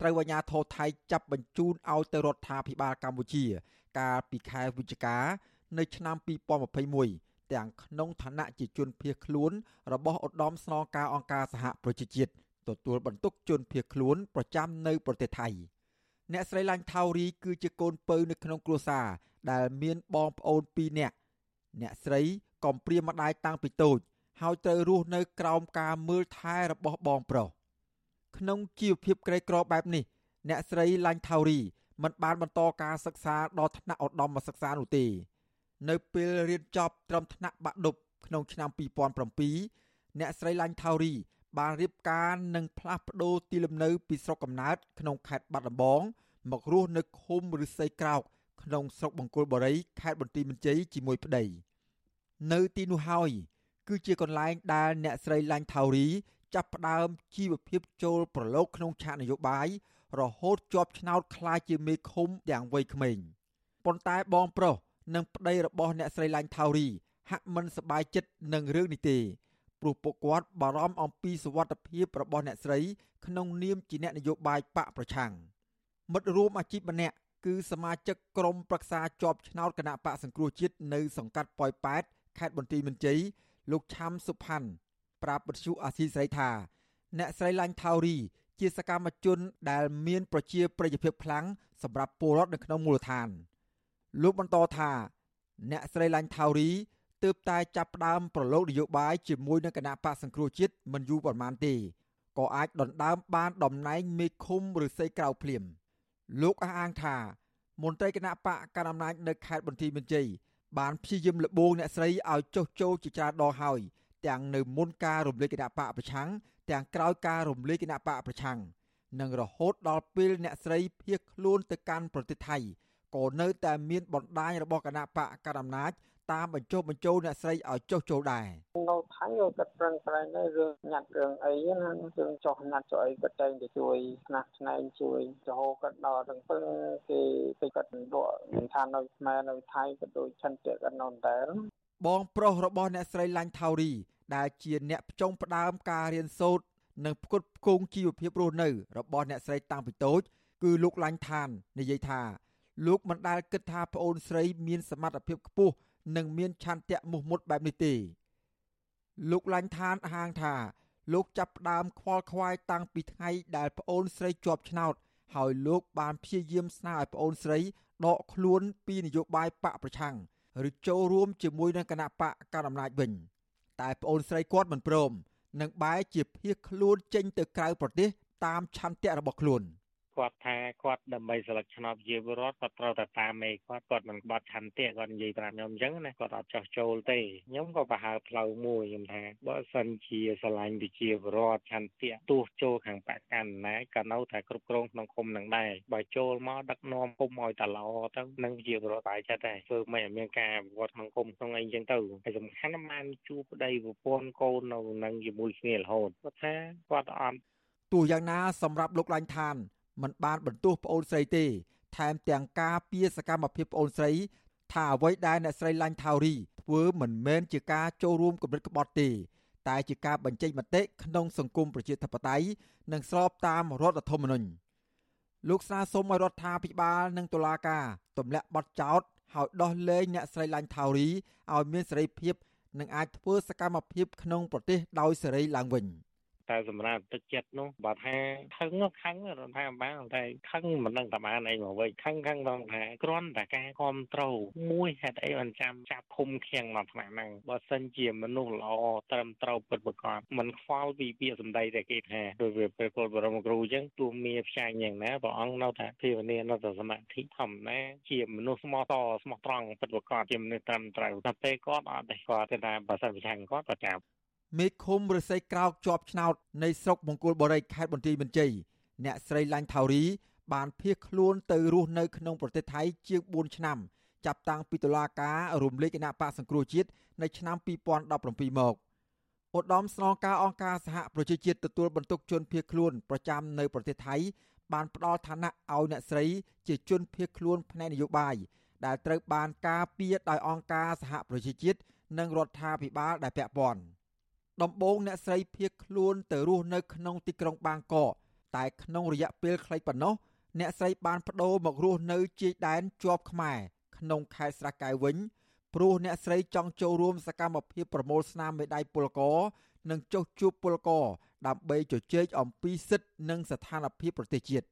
ត្រូវអាជ្ញាធរថៃចាប់បញ្ជូនឲ្យទៅរដ្ឋាភិបាលកម្ពុជា កាលពីខែវិច្ឆិកា នៅឆ្នាំ2021 ទាំងក្នុងឋានៈជាជនភៀសខ្លួនរបស់ឧត្តមស្នងការអង្គការសហប្រជាជាតិទទួលបន្ទុកជនភៀសខ្លួនប្រចាំនៅប្រទេសថៃអ្នកស្រីឡាញ់ថាវរីគឺជាកូនពៅនៅក្នុងគ្រួសារដែលមានបងប្អូន2នាក់អ្នកស្រីកំព្រាម្ដាយតាំងពីតូចហើយត្រូវរស់នៅក្រោមការមើលថែរបស់បងប្រុសក្នុងជីវភាពក្រីក្របែបនេះ អ្នកស្រីឡាញ់ថាវរីមិនបានបន្តការសិក្សាដល់ថ្នាក់ឧត្តមសិក្សានោះទេ នៅពេលរៀនចប់ត្រឹមថ្នាក់បាក់ឌុបក្នុងឆ្នាំ2007អ្នកស្រីឡាញ់ថាវរីបានរៀបការនិងផ្លាស់ប្ដូរទីលំនៅពីស្រុកកំណើតក្នុងខេត្តបាត់ដំបងមករស់នៅឃុំឫស្សីក្រោកក្នុងស្រុកបង្គោលបុរីខេត្តបន្ទាយមានជ័យជាមួយប្តីនៅទីនោះហើយគឺជាកន្លែងដែលអ្នកស្រីឡាញ់ថាវរីចាប់ផ្ដើមជីវភាពចូលប្រឡូកក្នុងឆាកនយោបាយរហូតជាប់ឆ្នោតក្លាយជាមេឃុំយ៉ាងវ័យក្មេងប៉ុន្តែបងប្រុស និងប្តីរបស់អ្នកស្រីឡាញ់ថាវរីហាក់មិនសប្បាយចិត្តនឹងរឿងនេះទេព្រោះពួកគាត់បារម្ភអំពីសុវត្ថិភាពរបស់អ្នកស្រី ក្នុងនាមជាអ្នកនយោបាយបកប្រឆាំងមិត្តរួមអាជីពម្នាក់គឺសមាជិកក្រុមប្រឹក្សាជាប់ឆ្នោតគណៈបកសង្គ្រោះជាតិនៅសង្កាត់ប៉ោយប៉ែតខេត្តបន្ទាយមានជ័យលោកឆាំសុផាន់ប្រាប់បទសុអាស៊ីសេរីថា អ្នកស្រីឡាញ់ថាវរីជាសកម្មជនដែលមានប្រជាប្រិយភាពខ្លាំងសម្រាប់ពលរដ្ឋនៅក្នុងមូលដ្ឋាន លោកបន្តថាអ្នកស្រីឡាញ់ថាវរីទើបតែចាប់ផ្ដើមប្រឡូកនយោបាយជាមួយនឹងគណៈបកសង្គ្រោះជាតិមិនយូរប៉ុន្មានទេក៏អាចដណ្ដើមបានតំណែងមេឃុំឬសីក្រៅភ្លាមលោកអះអាងថា មន្ត្រីគណៈបកកណ្ដាលអំណាចនៅខេត្តបន្ទាយមានជ័យបានព្យាយាមលបងអ្នកស្រីឲ្យចុះចូលជាច្រើនដងហើយទាំងនៅមុនការរំលែកគណៈបកប្រឆាំងទាំងក្រោយការរំលែកគណៈបកប្រឆាំងនិងរហូតដល់ពេលអ្នកស្រីភៀសខ្លួនទៅកាន់ប្រទេសថៃ ក៏នៅតែមានបណ្ដាញរបស់គណៈបកកណ្ដាលអំណាចតាមបញ្ចុះបញ្ចូលអ្នកស្រីឲ្យចុះចូលដែរនៅថៃគាត់ប្រឹងប្រែងដែររឿងញ៉ាត់រឿងអីណារឿងចុះញ៉ាត់ចុះអីគាត់តែងតែជួយស្នះស្នែងជួយរហូតគាត់ដល់ទាំងពឹងគេពេកគាត់លក់មិនថានៅខ្មែរនៅថៃក៏ដូចឆន្ទៈគាត់នៅតែបងប្រុសរបស់អ្នកស្រីឡាញ់ថាវរី ដែលជាអ្នកផ្ចុងផ្ដើមការរៀនសូត្រនិងផ្គត់ផ្គង់ជីវភាពរស់នៅរបស់អ្នកស្រីតាំងពីតូចគឺលោកឡាញ់ឋាននិយាយថា លោកមិនដែលគិតថាប្អូនស្រីមានសមត្ថភាពខ្ពស់និងមានឆន្ទៈមោះមុតបែបនេះទេលោកឡាញ់ឋានហាងថាលោកចាប់ផ្ដើមខ្វល់ខ្វាយតាំងពីថ្ងៃដែលប្អូនស្រីជាប់ឆ្នោត ហើយលោកបានព្យាយាមស្នើឲ្យប្អូនស្រីដកខ្លួនពីនយោបាយបកប្រឆាំងឬចូលរួមជាមួយនឹងគណៈបកកណ្ដាលអំណាចវិញ តែប្អូនស្រីគាត់មិនព្រមនិងបែរជាភៀសខ្លួនចេញទៅក្រៅប្រទេសតាមឆន្ទៈរបស់ខ្លួន។ គាត់ថាគាត់ដើម្បីសិលឹកឆ្នោតជាពលរដ្ឋគាត់ត្រូវតែតាមមេគាត់គាត់មិនបាត់ឆន្ទៈគាត់និយាយប្រាប់ខ្ញុំអញ្ចឹងណាគាត់អត់ចោះចូលទេខ្ញុំក៏ប្រហើផ្លូវមួយខ្ញុំថាបើសិនជាស្រឡាញ់វិជាពលរដ្ឋឆន្ទៈទោះចូលខាងបកកណ្ណាក៏នៅតែគ្រប់គ្រងក្នុងគុំនឹងដែរបើចូលមកដឹកនាំគុំឲ្យតឡទៅនឹងវិជាពលរដ្ឋបាយចិត្តដែរធ្វើមិនឲ្យមានការអភិវឌ្ឍក្នុងគុំក្នុងអីអញ្ចឹងទៅហើយសំខាន់ណាស់បានជួបប្តីប្រពន្ធកូននៅនឹងជាមួយគ្នារហូតគាត់ថាគាត់អត់ទោះយ៉ាងណាសម្រាប់លោកឡាញ់ឋាន មិនបានបន្ទោសប្អូនស្រីទេ ថែមទាំងការពៀសកម្មភាពប្អូនស្រី ថាអ្វីដែលអ្នកស្រីឡាញ់ថាវរីធ្វើមិនមែនជាការចូលរួមគំនិតក្បត់ទេ តែជាការបញ្ចេញមតិក្នុងសង្គមប្រជាធិបតេយ្យនិងស្របតាមរដ្ឋធម្មនុញ្ញលោកស្នើសុំឲ្យរដ្ឋាភិបាលនិងតុលាការទម្លាក់បទចោទហើយដោះលែងអ្នកស្រីឡាញ់ថាវរីឲ្យមានសេរីភាពនិងអាចធ្វើសកម្មភាពក្នុងប្រទេសដោយសេរីឡើងវិញ។ តែសម្រាប់ទឹកចិត្តនោះបើថាខឹងខឹងរដ្ឋាភិបាលតែខឹងមិនដឹងតាបានអីមកវិញខឹងខឹងដល់ថាគ្រាន់តែការគ្រប់ត្រូលមួយហេតុអីបានចាំចាប់ភូមិខៀងមកថ្នាក់ហ្នឹងបើសិនជាមនុស្សល្អត្រឹមត្រូវពិតប្រាកដមិនខ្វល់ពីពាក្យសម្ដីតែគេថាដោយវាពេលពលបរមគ្រូអញ្ចឹងទោះមានផ្សាយយ៉ាងណាព្រះអង្គនៅតែភាវនានៅតែសមាធិធម្មតាជាមនុស្សស្មោះតស្មោះត្រង់ពិតប្រាកដជាមនុស្សត្រឹមត្រូវតែពេលគាត់អត់ទេគាត់ថាបើសិនប្រឆាំងគាត់ក៏ចាប់ មេឃុំរស័យក្រោកជាប់ឆ្នោតនៃស្រុកមង្គលបុរីខេត្តបន្ទាយមានជ័យអ្នកស្រីឡាញ់ថាវរី បានភៀសខ្លួនទៅរស់នៅក្នុងប្រទេសថៃជាង4ឆ្នាំ ចាប់តាំងពីតុលាការរំលែកគណៈបកសង្គ្រោះជាតិនៅឆ្នាំ2017មកឧត្តមស្នងការអង្គការសហប្រជាជាតិទទួលបន្ទុកជនភៀសខ្លួនប្រចាំនៅប្រទេសថៃបានផ្ដល់ឋានៈឲ្យអ្នកស្រី ជាជនភៀសខ្លួនផ្នែកនយោបាយដែលត្រូវបានការពារដោយអង្គការសហប្រជាជាតិនិងរដ្ឋាភិបាលដែលពាក់ព័ន្ធ។ ដំបូងអ្នកស្រីភៀសខ្លួនទៅរស់នៅក្នុងទីក្រុងបាងកកតែក្នុងរយៈពេលខ្លីប៉ុណ្ណោះអ្នកស្រីបានបដូរមករស់នៅជាយដែនជាប់ខ្មែរក្នុងខេត្តស្រះកែវវិញព្រោះអ្នកស្រីចង់ចូលរួមសកម្មភាពប្រមូលស្នាមមេដាយពលករនិងចុះជួបពលករដើម្បីជជែកអំពីសិទ្ធិនិងស្ថានភាពប្រទេសជាតិ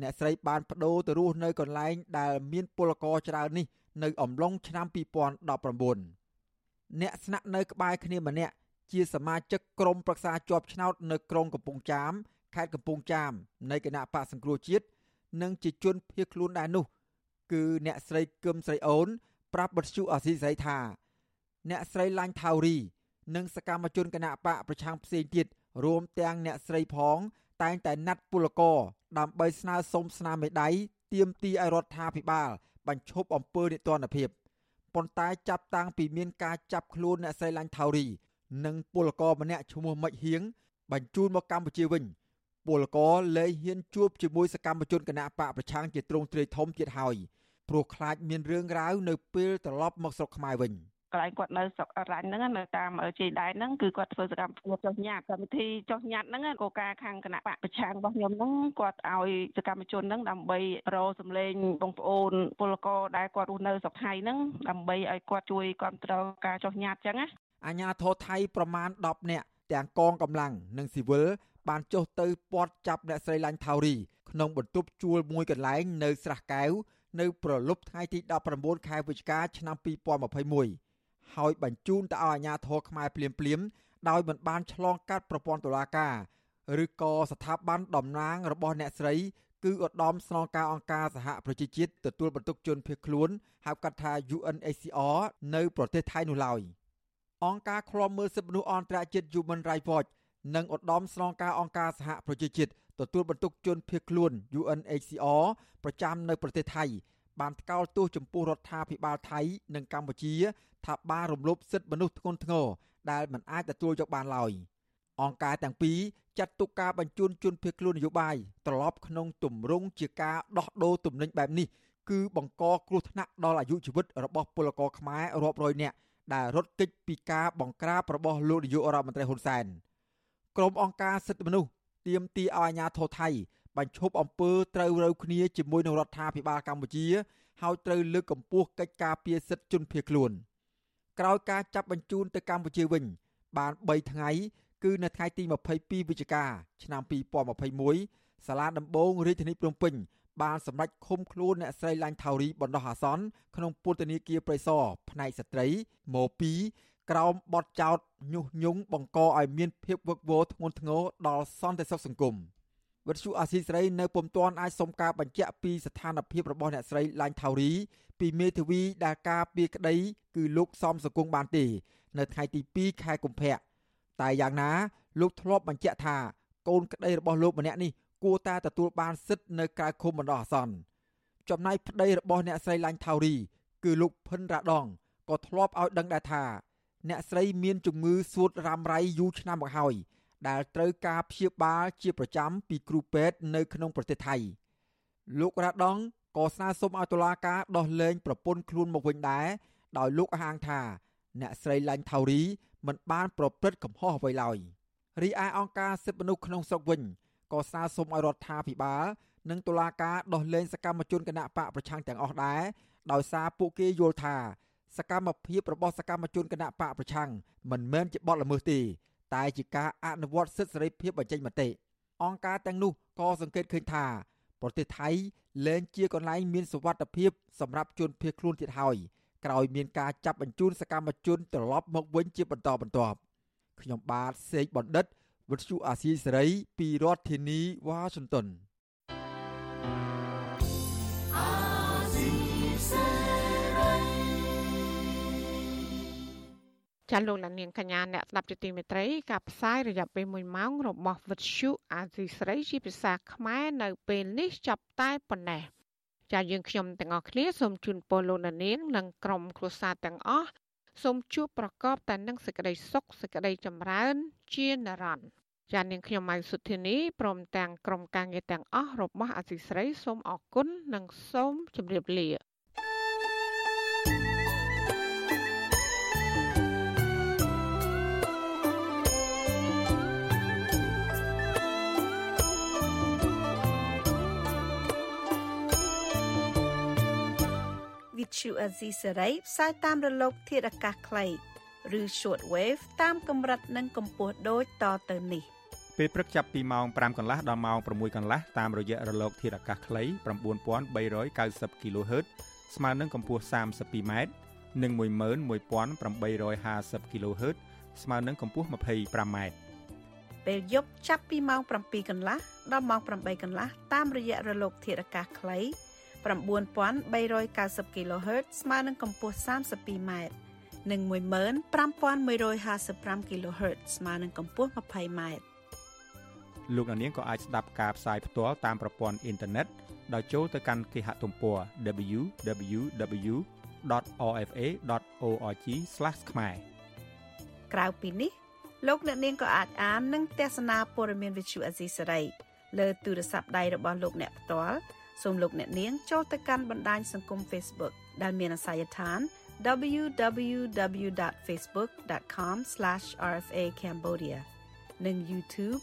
អ្នកស្រីបានបដូរទៅរស់នៅកន្លែងដែលមានពលករច្រើននេះនៅអំឡុងឆ្នាំ2019អ្នកស្នាក់នៅក្បែរគ្នាម្នាក់ ជាសមាជិកក្រុមប្រឹក្សាជាប់ឆ្នោតនៅក្រុងកំពង់ចាមខេត្តកំពង់ចាមនៃគណៈបកសង្គ្រោះជាតិនិងជាជនភៀសខ្លួនដែរនោះ គឺអ្នកស្រីគឹមស្រីអូន ប្រាប់បទសុអាស៊ីសេរីថា អ្នកស្រីឡាញ់ថាវរីនិងសកម្មជនគណៈបកប្រឆាំងផ្សេងទៀតរួមទាំងអ្នកស្រីផង តែងតែណាត់ពលករដើម្បីស្នើសុំស្នាមមេដៃទាមទារឲ្យរដ្ឋាភិបាល បញ្ឈប់អំពើនិទានភាពប៉ុន្តែចាប់តាំងពីមានការចាប់ខ្លួនអ្នកស្រីឡាញ់ថាវរី និងពលករម្នាក់ឈ្មោះមិចហៀងបញ្ជូនមកកម្ពុជាវិញពលករលែងហ៊ានជួបជាមួយសកម្មជនគណៈបកប្រឆាំងជាទ្រង់ទ្រាយធំទៀតហើយព្រោះខ្លាចមានរឿងរ៉ាវនៅពេលត្រឡប់មកស្រុកខ្មែរវិញ។កន្លែងគាត់នៅស្រុកអរ៉ាញ់ហ្នឹងនៅតាមជ័យដែនហ្នឹងគឺគាត់ធ្វើសកម្មភាពចុះញត្តិកម្មវិធីចុះញត្តិហ្នឹងគោលការណ៍ខាងគណៈបកប្រឆាំងរបស់ខ្ញុំហ្នឹងគាត់ឲ្យសកម្មជនហ្នឹងដើម្បីរកសម្លេងបងប្អូនពលករដែលគាត់រស់នៅស្រុកថៃហ្នឹងដើម្បីឲ្យគាត់ជួយគ្រប់គ្រងការចុះញត្តិចឹងណា អាញាធរថៃប្រមាណ10នាក់ទាំងកងកម្លាំងនិងស៊ីវិលបានចុះទៅពាត់ចាប់អ្នកស្រីឡាញ់ថាវរីក្នុងបន្ទប់ជួលមួយកន្លែងនៅស្រះកែវនៅប្រលប់ថ្ងៃទី19ខែវិច្ឆិកាឆ្នាំ2021ហើយបញ្ជូនទៅឲ្យអាជ្ញាធរខ្មែរភ្លាមភ្លាមដោយមិនបានឆ្លងកាត់ប្រព័ន្ធតុលាការឬក៏ស្ថាប័នតំណាងរបស់អ្នកស្រីគឺឧត្តមស្នងការអង្គការសហប្រជាជាតិទទួលបន្ទុកជនភៀសខ្លួនហៅកាត់ថា UNHCR នៅប្រទេសថៃនោះឡើយ អង្គការឃ្លាំមើលសិទ្ធិមនុស្សអន្តរជាតិ Human Rights Watch និងឧត្តមស្នងការអង្គការសហប្រជាជាតិទទួលបន្ទុកជនភៀសខ្លួន UNHCR ប្រចាំនៅប្រទេសថៃ បានថ្កោលទោសចំពោះរដ្ឋាភិបាលថៃ និងកម្ពុជា ថាបានរំលោភសិទ្ធិមនុស្សធ្ងន់ធ្ងរដែលមិនអាចទទួលយកបានឡើយអង្គការទាំងពីរចាត់ទុកការបញ្ជូនជនភៀសខ្លួននយោបាយត្រឡប់ក្នុងទម្រង់ជាការដោះដូរទំនិញបែបនេះគឺបង្កគ្រោះថ្នាក់ដល់អាយុជីវិតរបស់ពលករខ្មែររាប់រយនាក់ ដែលរត់គេចពីការបង្ក្រាបរបស់លោកនាយករដ្ឋមន្ត្រីហ៊ុនសែនក្រុមអង្គការសិទ្ធិមនុស្សទាមទារឲ្យអាជ្ញាធរថៃបញ្ឈប់អំពើត្រូវរើគ្នាជាមួយនឹងរដ្ឋាភិបាលកម្ពុជាហើយត្រូវលើកកម្ពស់កិច្ចការពារសិទ្ធិជនភៀសខ្លួន។ក្រោយការចាប់បញ្ជូនទៅកម្ពុជាវិញ បាន3ថ្ងៃគឺនៅថ្ងៃទី22វិច្ឆិកាឆ្នាំ2021សាលាដំបងរាជធានីភ្នំពេញ បានសម្រេចឃុំខ្លួនអ្នកស្រីឡាញ់ថាវរីបណ្ដោះអាសន្នក្នុងពន្ធនាគារព្រៃសរផ្នែកស្ត្រីម៉ូ2ក្រោមបទចោទញុះញង់បង្កឲ្យមានភាពវឹកវរធ្ងន់ធ្ងរដល់សន្តិសុខសង្គមវិទ្យុអាស៊ីសេរីនៅពុំទាន់អាចសុំការបញ្ជាក់ពីស្ថានភាពរបស់អ្នកស្រីឡាញ់ថាវរី ពីមេធាវីដែលការពីក្តីគឺលោកសំសកុងបានទេនៅថ្ងៃទី2ខែកុម្ភៈតែយ៉ាងណាលោកធ្លាប់បញ្ជាក់ថាកូនក្តីរបស់លោកម្នាក់នេះ គួរតែទទួលបានសិទ្ធិនៅក្រៅឃុំបណ្ដោះអាសន្នចំណែកប្តីរបស់អ្នកស្រីឡាញ់ថាវរីគឺលោកភិនរ៉ាដងក៏ធ្លាប់ឲ្យដឹងដែរថាអ្នកស្រីមានជំងឺសួតរ៉ាំរ៉ៃយូរឆ្នាំមកហើយដែលត្រូវការព្យាបាលជាប្រចាំពីគ្រូពេទ្យនៅក្នុងប្រទេសថៃលោករ៉ាដងក៏ស្នើសុំឲ្យតុលាការដោះលែងប្រពន្ធខ្លួនមកវិញដែរដោយលោកអះអាងថា អ្នកស្រីឡាញ់ថាវរីមិនបានប្រព្រឹត្តកំហុសអ្វីឡើយរីឯអង្គការសិទ្ធិមនុស្សក្នុងស្រុកវិញ ក៏ស្នើសុំឲ្យរដ្ឋាភិបាលនិងតុលាការដោះលែងសកម្មជនគណៈបកប្រឆាំងទាំងអស់ដែរដោយសារពួកគេយល់ថា សកម្មភាពរបស់សកម្មជនគណៈបកប្រឆាំងមិនមែនជាបទល្មើសទេតែជាការអនុវត្តសិទ្ធិសេរីភាពបញ្ចេញមតិអង្គការទាំងនោះក៏សង្កេតឃើញថា ប្រទេសថៃលែងជាកន្លែងមានសុវត្ថិភាពសម្រាប់ជនភៀសខ្លួនទៀតហើយក្រោយមានការចាប់បញ្ជូនសកម្មជនត្រឡប់មកវិញជាបន្តបន្ទាប់ខ្ញុំបាទសេកបណ្ឌិត វិទ្យុអាស៊ីសេរីពីរដ្ឋធានីវ៉ាស៊ីនតោនចាលោកលានាងកញ្ញាអ្នកស្ដាប់ជាទីមេត្រីការផ្សាយរយៈពេល1ម៉ោងរបស់វិទ្យុអាស៊ីស្រីជាភាសាខ្មែរនៅពេលនេះចាប់តែប៉ុណ្ណេះចាយើងខ្ញុំទាំងអស់គ្នាសូមជូនពរលោកលានាងនិងក្រុមគ្រួសារទាំងអស់សូមជួបប្រកបតែនឹងសេចក្តីសុខសេចក្តីចម្រើនជានិរន្តរ៍ ចានាងខ្ញុំម៉ៅសុធានីព្រមទាំងក្រុមការងារទាំងអស់របស់អាស៊ីស្រីសូមអរគុណនិងសូមជម្រាបលាវិទ្យុអេស៊ីសេរីផ្សាយតាមរលក ធាតុអាកាសខ្លីឬ short wave តាមកម្រិតនិងកម្ពស់ដូចតទៅនេះ ពេលព្រឹកចាប់ពីម៉ោង5កន្លះដល់ម៉ោង6កន្លះតាមរយៈរលកធាតុអាកាសខ្លី9390 kHz ស្មើនឹងកម្ពស់ 32m និង11850 kHz ស្មើនឹងកម្ពស់ 25m ពេលយប់ចាប់ពីម៉ោង7កន្លះដល់ម៉ោង8កន្លះតាមរយៈរលកធាតុអាកាសខ្លី9390 kHz ស្មើនឹងកម្ពស់ 32m និង15155 kHz ស្មើនឹងកម្ពស់ 20m លោកអ្នកនាងក៏អាចស្ដាប់ការផ្សាយផ្ទាល់តាមប្រព័ន្ធអ៊ីនធឺណិតដោយចូលទៅកាន់គេហទំព័រ www.rfa.org/ ខ្មែរក្រៅពីនេះលោកអ្នកនាងក៏អាចអាននិងទស្សនាព័ត៌មានវិទ្យុអេស៊ីសរ៉ៃលើទូរស័ព្ទដៃរបស់លោកអ្នកផ្ទាល់សូមលោកអ្នកនាងចូលទៅកាន់បណ្ដាញសង្គម Facebook ដែលមានអាសយដ្ឋាន www.facebook.com/rfa.cambodia និង YouTube